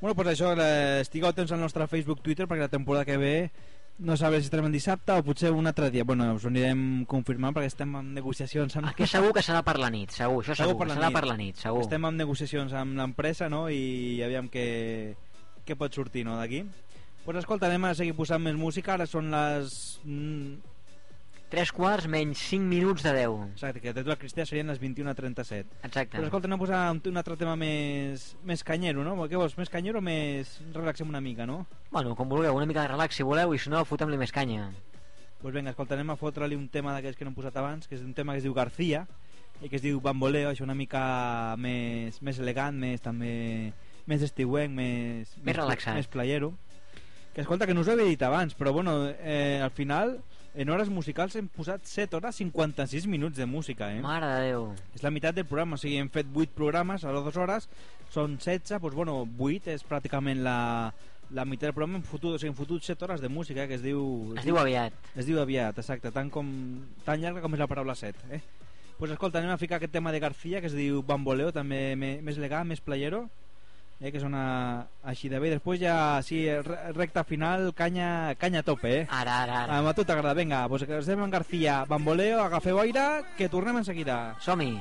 Bueno, doncs això, eh, estigueu atents al nostre Facebook, Twitter, perquè la temporada que ve no sabré si estarem en dissabte o potser un altre dia. Bueno, us ho anirem confirmant perquè estem en negociacions amb... Aquí segur que serà per la nit, segur, això segur, per la serà nit. per la nit, segur. Estem en negociacions amb l'empresa, no?, i aviam què, què pot sortir, no?, d'aquí. Doncs pues escolta, anem a seguir posant més música, ara són les... Mm, 3 quarts menys 5 minuts de 10. Exacte, que de tota la Cristina serien les 21.37. Exacte. Però escolta, anem a posar un, un altre tema més, més canyero, no? Què vols, més canyero o més... relaxem una mica, no? Bueno, com vulgueu, una mica de relax si voleu i si no, fotem-li més canya. Doncs pues vinga, escolta, anem a fotre-li un tema d'aquests que no hem posat abans, que és un tema que es diu García, i que es diu Bamboleo, això una mica més, més elegant, més també més estiuenc, més, Més relaxat. més playero. Que escolta, que no us ho havia dit abans, però bueno, eh, al final, en hores musicals hem posat 7 hores 56 minuts de música, eh? Mare de Déu. És la meitat del programa, o sigui, hem fet 8 programes a les 2 hores, són 16, doncs bueno, 8 és pràcticament la, la meitat del programa, hem fotut, o sigui, hem fotut 7 hores de música, eh, que es diu... Es diu aviat. Es diu aviat, exacte, tant, com, tan llarga com és la paraula 7, eh? Pues escolta, anem a ficar aquest tema de García, que es diu Bamboleo, també més elegant, més playero, eh, que sona així de bé. Després ja, sí, re- recta final, canya, canya tope, eh? Ara, ara, ara. A tu t'agrada, vinga, pues que estem en García, Bamboleo, agafeu aire, que tornem en seguida. Som-hi.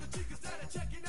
The the chicks that are checking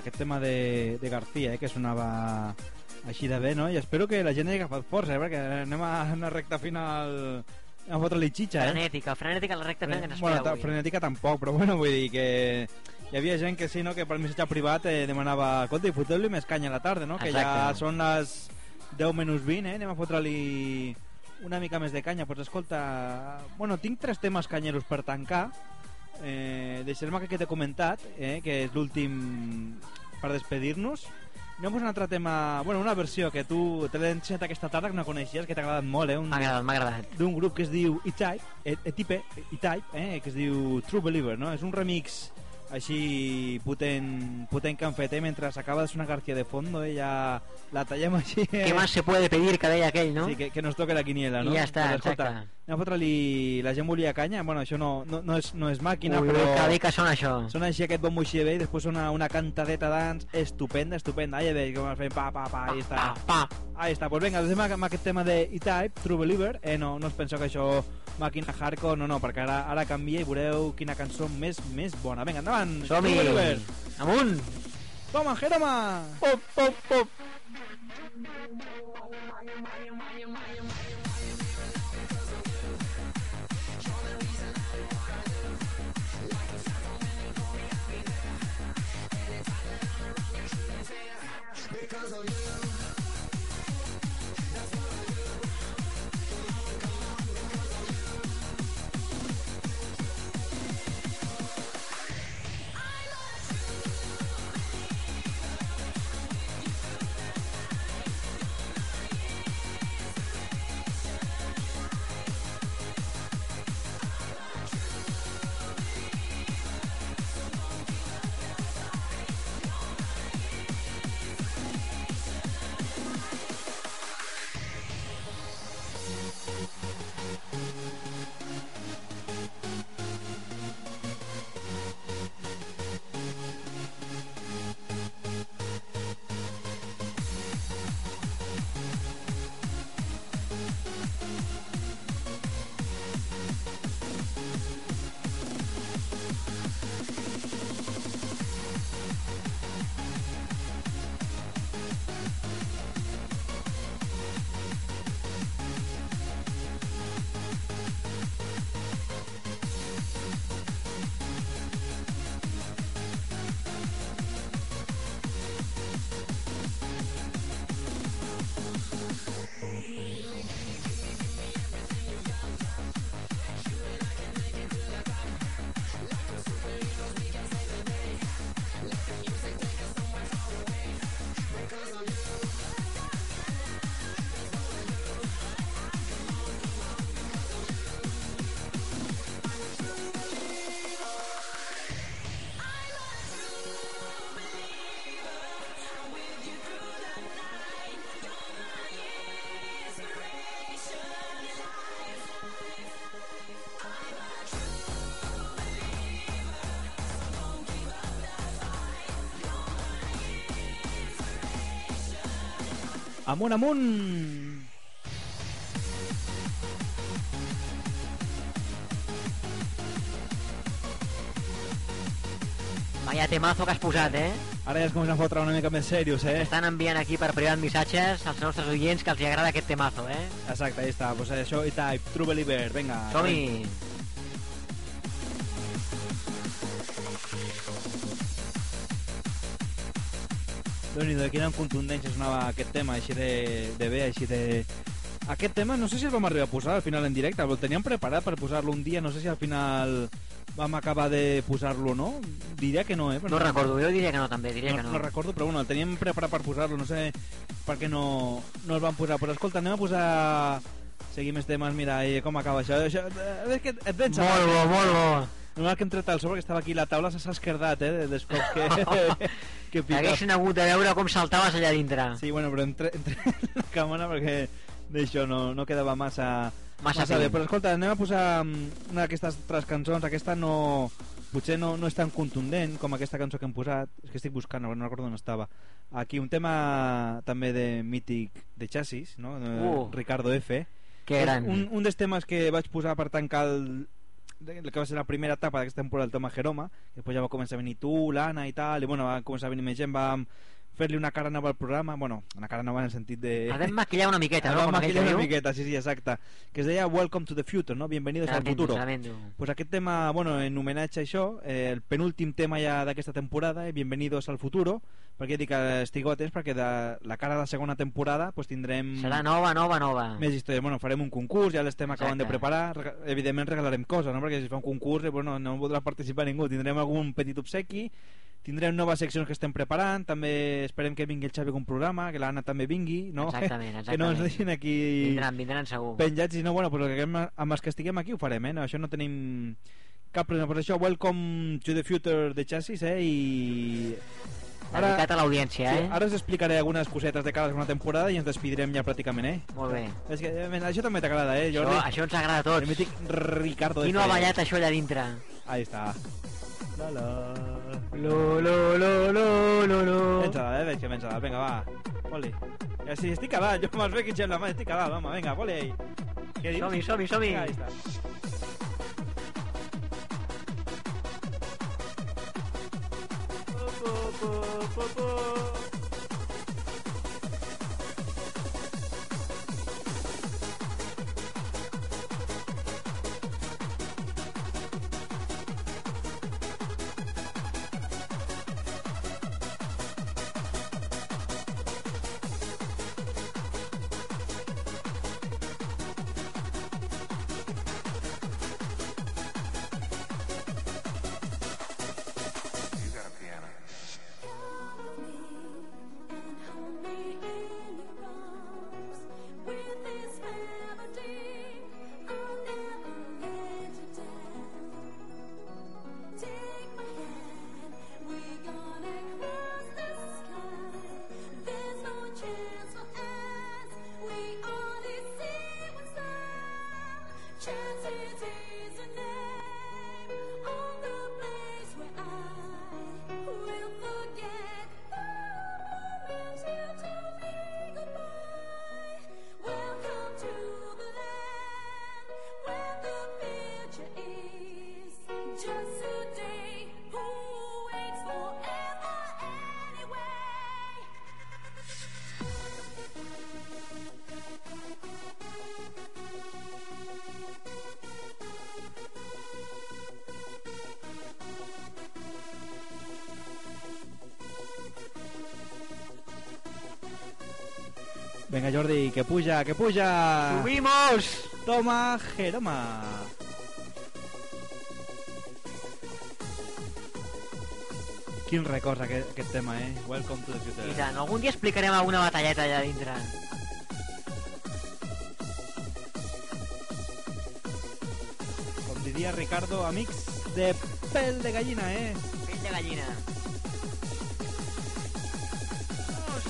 aquest tema de, de García, eh, que sonava així de bé, no? I espero que la gent hagi agafat força, eh, perquè anem a una recta final a fotre-li xitxa, eh? Frenètica, frenètica la recta final que ens bueno, avui. frenètica tampoc, però bueno, vull dir que hi havia gent que sí, no?, que per missatge privat eh, demanava, escolta, i foteu-li més canya a la tarda, no?, que ja Exacte. són les 10 menys 20, eh, anem a fotre-li una mica més de canya. Pues escolta, bueno, tinc tres temes canyeros per tancar. Eh, deixarem aquest que t'he comentat, eh, que és l'últim per despedir-nos. Anem a un altre tema, bueno, una versió que tu te l'he ensenyat aquesta tarda, que no coneixies, que t'ha agradat molt, eh? Un- M'ha agradat, m'ha agradat. d'un grup que es diu E-Type, E- E-Type, E-Type, eh, que es diu True Believer, no? És un remix així potent, potent que han fet, eh? Mentre s'acaba de sonar García de fondo, eh? Ja la tallem així... Eh? Què més se puede pedir que deia aquell, no? Sí, que, que nos toque la quiniela, no? I ja està, Pues, escolta, exacte. Anem a fotre-li... La gent volia canya, bueno, això no, no, no, és, no és màquina, Ui, però... que bé que sona això. Sona així aquest bombo així bé i després sona una cantadeta d'ans estupenda, estupenda. Ahí veig com fent pa, pa, pa, ahí està. Pa, Ahí està, pues venga, deixem amb aquest tema de E-Type, True Believer. Eh, no, no us penseu que això màquina hardcore, no, no, perquè ara, ara canvia i veureu quina cançó més, més bona. Vinga, endavant! True Believer. Amunt! Toma, Jeroma! Pop, pop, pop! Because of you. Amunt, amunt! Vaya temazo que has posat, eh? Ara ja es comencen a fotre una mica més serios, eh? Estan enviant aquí per privat missatges als nostres oients que els hi agrada aquest temazo, eh? Exacte, ahí està. Pues això, E-Type, True Believer, vinga. Som-hi! Déu-n'hi-do, quina contundència sonava aquest tema, així de, de bé, així de... Aquest tema no sé si el vam arribar a posar al final en directe, el teníem preparat per posar-lo un dia, no sé si al final vam acabar de posar-lo o no, diria que no, eh? No recordo, jo diria que no també, diria no, que no. no recordo, però bueno, el teníem preparat per posar-lo, no sé per què no, no el vam posar. Però escolta, anem a posar... Seguim els temes, mira, i com acaba això. això eh, és que et vens Molt bo, molt bo. Normal que hem tret el sobre que estava aquí la taula s'ha esquerdat, eh, dels cops que, que pica. Haguessin hagut de veure com saltaves allà dintre. Sí, bueno, però entre, entre la càmera perquè d'això no, no quedava massa, Massa bé. prim. Però escolta, anem a posar mm, una d'aquestes altres cançons. Aquesta no... Potser no, no és tan contundent com aquesta cançó que hem posat. És que estic buscant, no recordo on estava. Aquí un tema també de mític de Chassis, no? Uh. Ricardo F. Que gran. Un, un dels temes que vaig posar per tancar el que va ser la primera etapa d'aquesta temporada del Toma Jeroma, després ja va començar a venir tu, l'Anna i tal, i bueno, va començar a venir més gent, vam fer-li una cara nova al programa, bueno, una cara nova en el sentit de... El vam maquillar una miqueta, El no? vam aquell maquillar una miqueta, sí, sí, exacte, que es deia Welcome to the Future, no? Bienvenidos al futuro. tremendo. Pues aquest tema, bueno, en homenatge a això, eh, el penúltim tema ja d'aquesta temporada, eh, Bienvenidos al futuro, perquè dic que estigueu atents perquè de la cara de la segona temporada pues tindrem... Serà nova, nova, nova. Més històries. Bueno, farem un concurs, ja l'estem acabant de preparar. Rega- Evidentment regalarem coses, no? Perquè si fa un concurs eh, bueno, no podrà participar ningú. Tindrem algun petit obsequi, tindrem noves seccions que estem preparant, també esperem que vingui el Xavi con programa, que l'Anna també vingui, no? Exactament, que no ens exactament. deixin aquí... Vindran, vindran segur. Penjats, i no, bueno, però que amb, els que estiguem aquí ho farem, eh? No, això no tenim cap problema. Per això, welcome to the future de Chassis, eh? I... Dedicat a l'audiència, sí, eh? Ara us explicaré algunes cosetes de cada segona temporada i ens despedirem ja pràcticament, eh? Molt bé. És que, eh, això també t'agrada, eh, Jordi? Això, això ens agrada a tots. Ricardo. Qui no ha ballat això allà dintre? Ahí està. La, la. Lo, lo, lo, lo, lo, lo. Pensa-la, eh? Veig que. Vinga, va. Poli. Ja, sí, estic acabat. Jo me'ls veig que la mà, estic acabat. Home, vinga, poli ahí. Què dius? Som-hi, som-hi, som-hi. Vinga, ahí està. Chances Vinga, Jordi, que puja, que puja! ¡Subimos! Toma, Jeroma. Quin records aquest, aquest tema, eh? Welcome to the future. I tant, algun dia explicarem alguna batalleta allà dintre. Com diria Ricardo, amics de pèl de gallina, eh? Pell de gallina.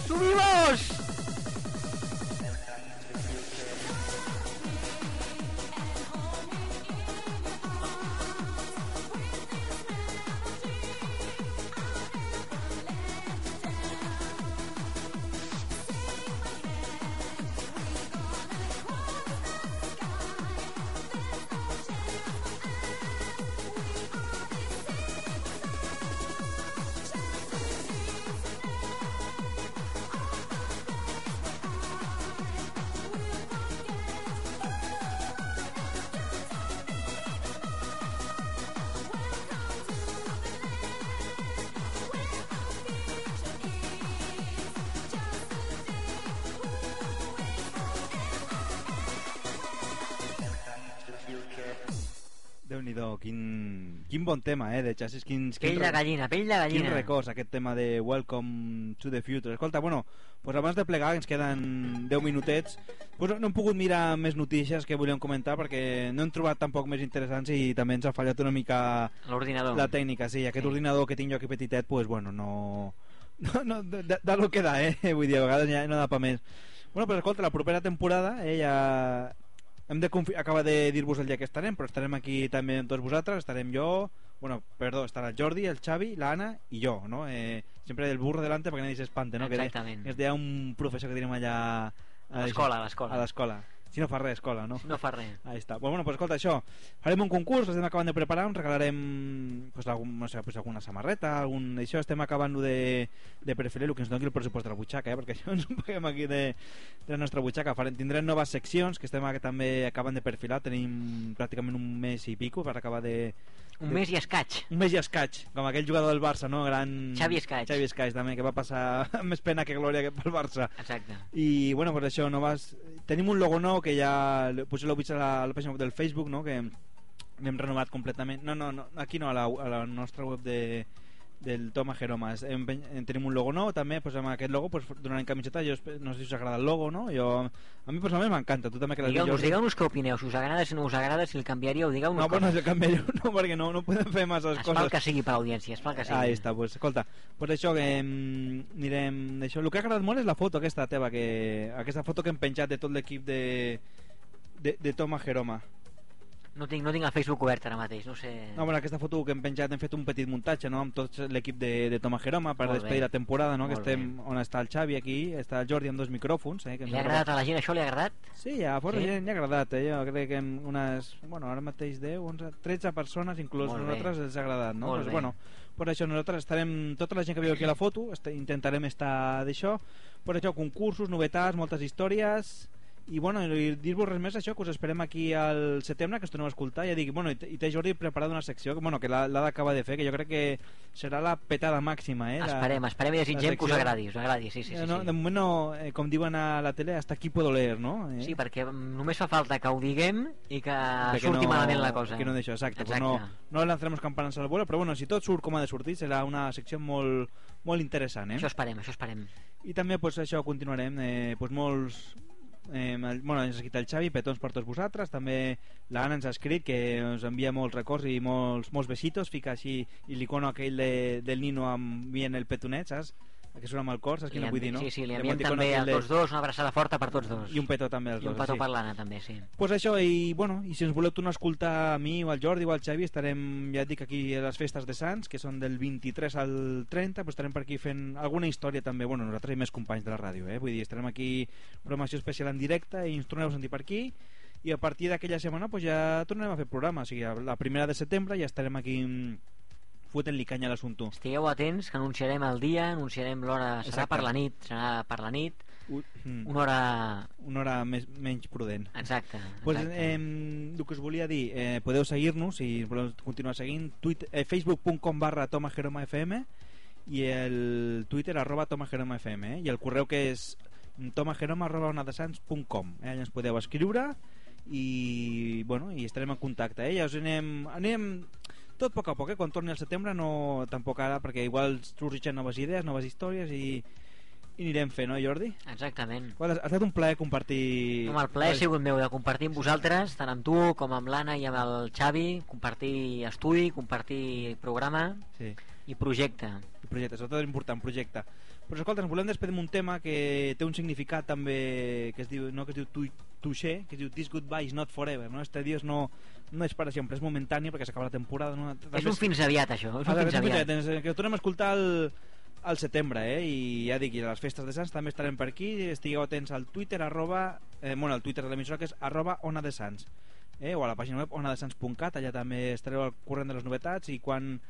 ¡Subimos! Bon tema, eh, de Chassis. Quins, quin Pell de gallina, pell de gallina. Quin records, aquest tema de Welcome to the Future. Escolta, bueno, pues abans de plegar, ens queden 10 minutets, pues no, no hem pogut mirar més notícies que volíem comentar perquè no hem trobat tampoc més interessants i també ens ha fallat una mica L'ordinador. la tècnica. Sí, aquest Sí. ordinador que tinc jo aquí petitet, pues bueno, no... no, no de, de, de lo que da, eh? Vull dir, a vegades ja no da pa més. Bueno, però escolta, la propera temporada eh, ja hem de confi- acaba de dir-vos el dia que estarem, però estarem aquí també amb tots vosaltres, estarem jo, bueno, perdó, estarà el Jordi, el Xavi, l'Anna i jo, no? Eh, sempre el burro delante perquè nadie se espante, no? Exactament. Que deia un professor que tenim allà A l'escola, a l'escola. A l'escola. Si no fa res, cola, no? No fa res. Ahí està. Bueno, pues escolta, això. Farem un concurs, estem acabant de preparar, on regalarem pues, algun, no sé, pues, alguna samarreta, algun... Això estem acabant de, de preferir el que ens doni el pressupost de la butxaca, eh? perquè això ens ho paguem aquí de, de la nostra butxaca. Farem, tindrem noves seccions que estem que també acabant de perfilar, tenim pràcticament un mes i pico per acabar de... Un mes i escaig. Un mes i escaig, com aquell jugador del Barça, no? Gran... Xavi Escaig. Xavi Escaig, també, que va passar més pena que glòria que pel Barça. Exacte. I, bueno, pues això, no vas... Tenim un logo nou que ja... Potser l'heu vist a la, a la pàgina del Facebook, no?, que l'hem renovat completament. No, no, no, aquí no, a la, a la nostra web de, del Toma Jeromas. En tenim un logo nou, també, pues, amb aquest logo pues, donarem camiseta. Jo no sé si us agrada el logo, no? Jo, a mi personalment m'encanta. Tu també que Digueu-nos digueu què opineu, si us agrada, si no us agrada, si el canviaríeu, digueu-nos No, però no coses. és el canvi, no, perquè no, no podem fer masses Es coses. fa el que sigui per es fa el que sigui. Ahí està, pues, escolta, pues això que em, anirem d'això. El que ha agradat molt és la foto aquesta teva, que, aquesta foto que hem penjat de tot l'equip de, de, de Toma Jeroma. No tinc, no tinc el Facebook obert ara mateix, no sé... No, bueno, aquesta foto que hem penjat hem fet un petit muntatge no? amb tot l'equip de, de Toma Jeroma per Molt despedir bé. la temporada, no? que Molt estem on està el Xavi aquí, està el Jordi amb dos micròfons. Eh? Que Li ha agradat a la gent això, li ha agradat? Sí, a força Sí? gent li ha agradat, eh? jo crec que unes, bueno, ara mateix 10, 11, 13 persones, inclús Molt bé. nosaltres els ha agradat, no? Molt pues, bé. bueno, per això nosaltres estarem, tota la gent que veu aquí a la foto, est intentarem estar d'això, per això concursos, novetats, moltes històries, i bueno, dir-vos res més això que us esperem aquí al setembre que us torneu a escoltar ja dic, bueno, i té- Jordi preparat una secció que, bueno, que l'ha d'acabar de fer que jo crec que serà la petada màxima eh, la- Esperem, esperem i desitgem que us agradi, us agradi, sí, sí, sí. Eh, no, sí. de moment no, eh, com diuen a la tele hasta aquí puedo leer no? Eh? Sí, perquè només fa falta que ho diguem i que De que surti no- malament la cosa. Que no d'això, exacte. Exacte. Pues no, no lanzaremos campanas al vuelo, però bueno, si tot surt com ha de sortir, serà una secció molt, molt interessant. Eh? Això esperem, això esperem. I també pues, això continuarem, eh, pues, molts... Eh, el- bueno, ens ha escrit el Xavi, petons per tots vosaltres, també l'Anna ens ha escrit que ens envia molts records i molts, molts besitos, fica així l'icono aquell de, del Nino envien el petonet, saps? Que surt amb el cor, saps Li quina vull dir, no? Sí, sí, li enviem també a tots dos una abraçada forta per tots dos. I un petó també als I un dos, petó sí. per l'Anna també, sí. pues això, i bueno, i si ens voleu tornar a escoltar a mi o al Jordi o al Xavi estarem, ja et dic, aquí a les festes de Sants que són del 23 al 30 pues estarem per aquí fent alguna història també bueno, nosaltres i més companys de la ràdio eh? vull dir, estarem aquí programació especial en directe i ens torneu a sentir per aquí i a partir d'aquella setmana pues, ja tornarem a fer programa o sigui, la primera de setembre ja estarem aquí fotent-li canya a l'assumpte Estigueu atents que anunciarem el dia, anunciarem l'hora, serà Exacte. per la nit, serà per la nit, mm. una hora... una hora més, menys prudent Exacte. Pues, exacte. eh, el que us volia dir, eh, podeu seguir-nos si voleu continuar seguint, Twitter, eh, facebook.com barra tomajeromafm i el Twitter arroba tomajeromafm eh, i el correu que és tomajeroma arroba onadesans.com eh, allà ens podeu escriure i, bueno, i estarem en contacte eh? ja us anem, anem tot a poc a poc, eh? quan torni al setembre no tampoc ara, perquè igual sorgeixen noves idees noves històries i, i anirem fent, no Jordi? Exactament. Bueno, ha estat un plaer compartir Home, el plaer ha sigut meu de compartir amb vosaltres, tant amb tu com amb l'Anna i amb el Xavi, compartir estudi, compartir programa Sí. i projecte. I projecte, sobretot important, projecte. Però escolta, ens volem despedir amb un tema que té un significat també que es diu, no, que es diu tu, touché, que es diu This goodbye is not forever, no? Este adiós no, no és per sempre, és momentani perquè s'acaba la temporada. No? És un fins aviat, això, és un Ah, fins aviat. ens- Que ho tornem a escoltar al, al setembre, eh? I ja dic, i a les festes de Sants també estarem per aquí, estigueu atents al Twitter, arroba, eh, bueno, al Twitter de l'emissora que és arroba ona de Sants, eh? o a la pàgina web onadesans.cat, allà també estareu al corrent de les novetats i quan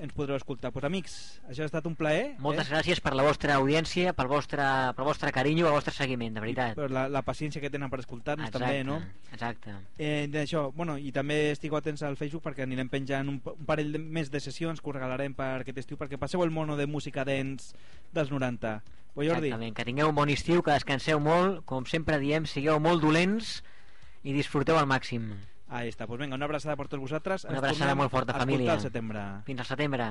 ens podreu escoltar. Pues amics, això ha estat un plaer. Moltes eh? gràcies per la vostra audiència, pel vostre, pel vostre carinyo, pel vostre seguiment, de veritat. per la, la paciència que tenen per escoltar-nos també, no? Exacte. Eh, d'això, bueno, i també estigueu atents al Facebook perquè anirem penjant un, un parell de, més de sessions que us regalarem per aquest estiu perquè passeu el mono de música dents dels 90. Pues Jordi, Exactament, que tingueu un bon estiu, que descanseu molt, com sempre diem, sigueu molt dolents i disfruteu al màxim. Ahí està. Pues vinga, una abraçada per tots vosaltres. Una abraçada molt forta, família. al setembre. Fins al setembre.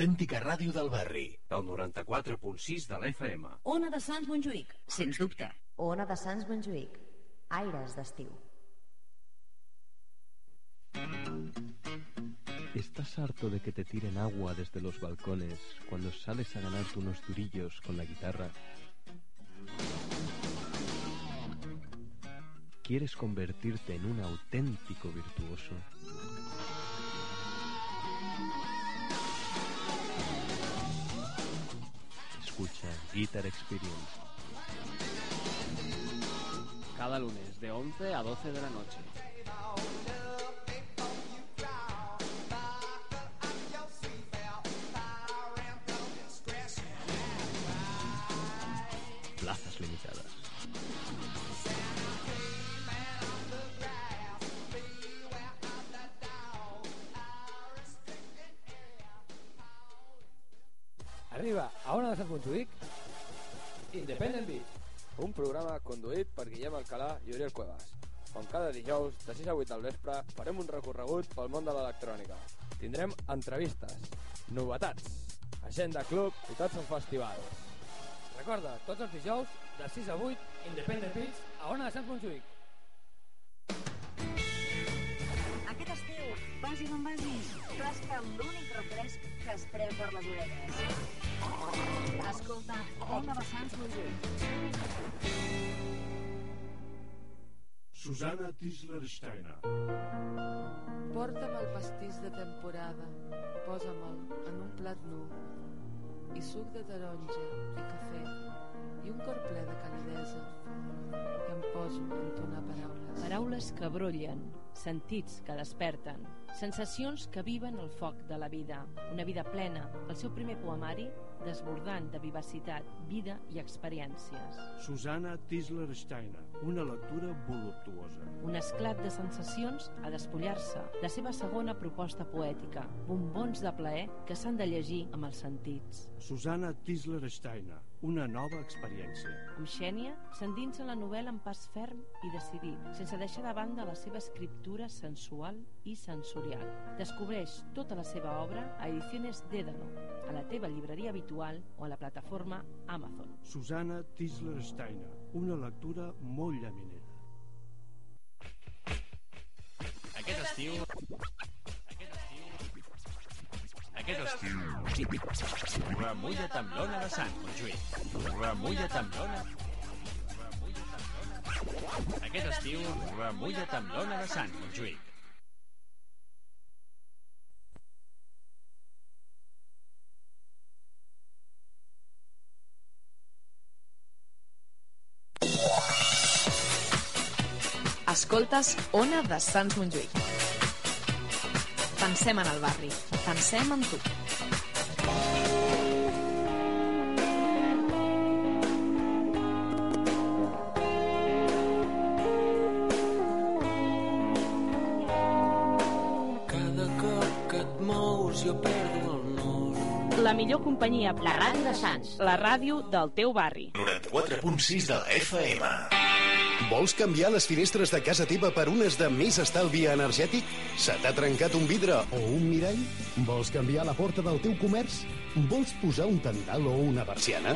L'autèntica ràdio del barri. El 94.6 de l'FM. Ona de Sants Montjuïc, sens dubte. Ona de Sants Montjuïc, aires d'estiu. ¿Estás harto de que te tiren agua desde los balcones cuando sales a ganarte unos durillos con la guitarra? ¿Quieres convertirte en un auténtico virtuoso? Guitar Experience. Cada lunes de 11 a 12 de la noche. Del vespre farem un recorregut pel món de l'electrònica tindrem entrevistes novetats agenda club i tots els festivals recorda, tots els dijous de 6 a 8 Independent Beats a Ona de Sant Montjuïc Aquest estiu, vagis on vagis, tasca l'únic refresc que es pren per les orelles. Escolta, Ona de Sants Montjuïc. Susana Tisler-Steiner. Porta'm el pastís de temporada, posa-me'l en un plat nu, i suc de taronja i cafè, i un cor ple de calidesa, i em poso a entonar paraules. Paraules que brollen, sentits que desperten, sensacions que viven el foc de la vida, una vida plena, el seu primer poemari desbordant de vivacitat, vida i experiències. Susana Tisler-Steiner, una lectura voluptuosa. Un esclat de sensacions a despullar-se. La seva segona proposta poètica, bombons de plaer que s'han de llegir amb els sentits. Susana Tisler-Steiner, una nova experiència. Amb Xènia s'endinsa en la novel·la amb pas ferm i decidit, sense deixar de banda la seva escriptura sensual i sensorial. Descobreix tota la seva obra a Ediciones Dédalo, a la teva llibreria habitual o a la plataforma Amazon. Susana Tisler-Steiner, una lectura molt llaminera. Aquest estiu... Aquest estiu... Remulla't amb l'ona de Sant Montjuïc. Remulla't amb l'ona... Aquest estiu, remulla't amb l'ona de Sant Montjuïc. Escoltes Ona de Sants Montjuïc. Pensem en el barri. Pensem en tu. Cada cop que et mous jo perdo el nord. La millor companyia, la ràdio de Sants, la ràdio del teu barri. 94.6 de la FM. Vols canviar les finestres de casa teva per unes de més estalvi energètic? Se t'ha trencat un vidre o un mirall? Vols canviar la porta del teu comerç? Vols posar un tendal o una persiana?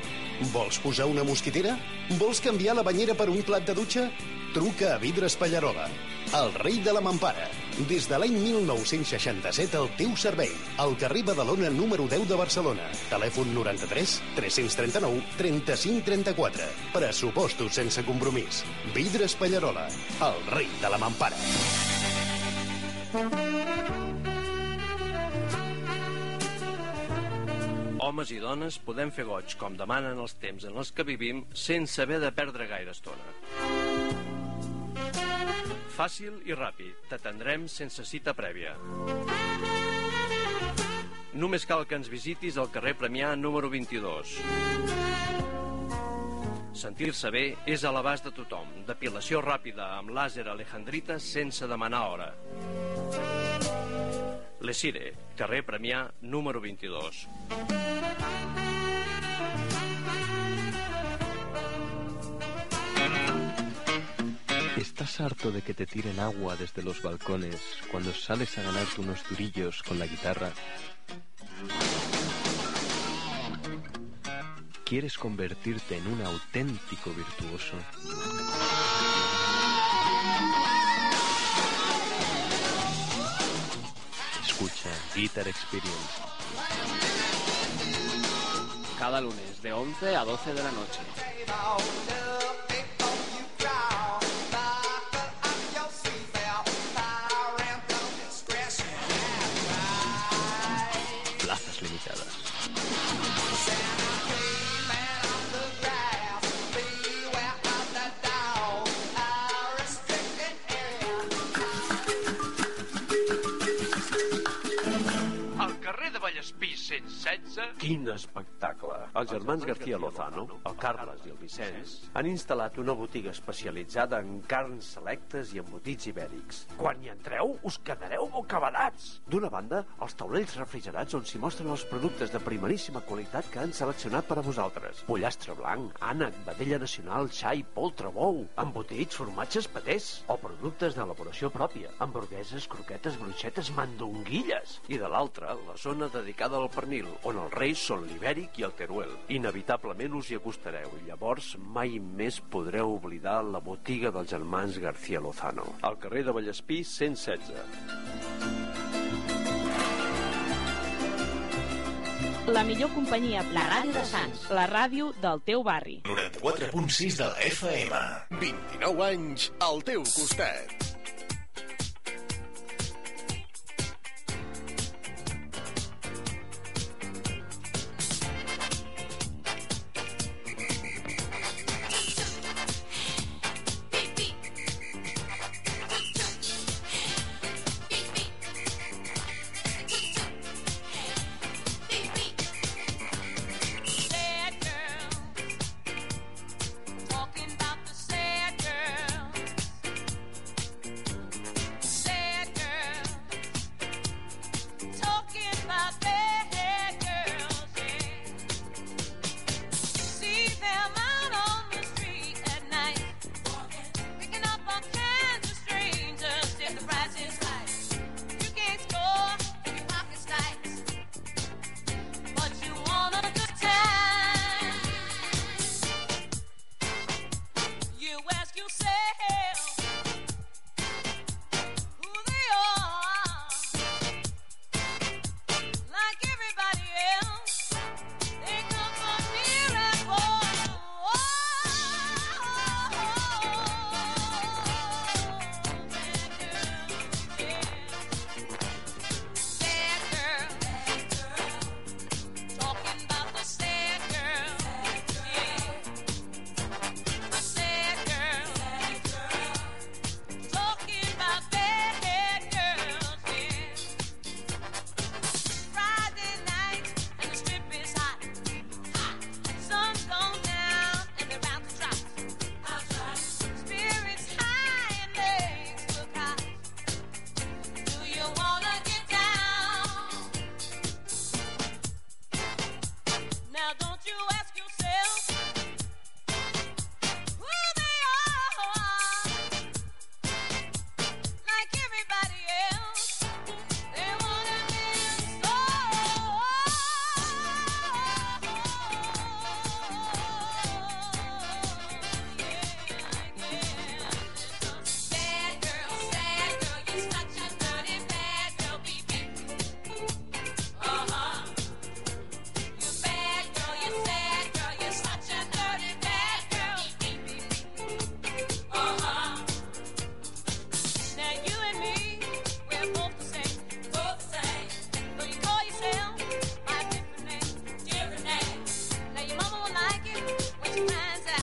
Vols posar una mosquitera? Vols canviar la banyera per un plat de dutxa? Truca a Vidres Pallarola, el rei de la mampara. Des de l'any 1967 al teu servei. Al carrer Badalona número 10 de Barcelona. Telèfon 93 339 35 34. Pressupostos sense compromís. Vidres Pallarola, el rei de la mampara. Homes i dones podem fer goig com demanen els temps en els que vivim sense haver de perdre gaire estona. Fàcil i ràpid, t'atendrem sense cita prèvia. Només cal que ens visitis al carrer Premià número 22. Sentir-se bé és a l'abast de tothom. Depilació ràpida amb làser alejandrita sense demanar hora. Lesire, carrer Premià número 22. ¿Estás harto de que te tiren agua desde los balcones cuando sales a ganarte unos durillos con la guitarra? ¿Quieres convertirte en un auténtico virtuoso? Escucha Guitar Experience. Cada lunes de 11 a 12 de la noche. 116... Quin espectacle! Els germans García Lozano, el Carles i el Vicenç, han instal·lat una botiga especialitzada en carns selectes i embotits ibèrics. Quan hi entreu, us quedareu bocabadats! D'una banda, els taulells refrigerats on s'hi mostren els productes de primeríssima qualitat que han seleccionat per a vosaltres. Pollastre blanc, ànec, vedella nacional, xai, poltre, bou, embotits, formatges, patés, o productes d'elaboració pròpia, hamburgueses, croquetes, bruixetes, mandonguilles. I de l'altra, la zona dedicada al pernil, on els reis són l'ibèric i el teruel. Inevitablement us hi acostareu i llavors mai més podreu oblidar la botiga dels germans García Lozano. Al carrer de Vallespí 116. La millor companyia. La ràdio de Sants. La ràdio del teu barri. 94.6 de la FM. 29 anys al teu costat.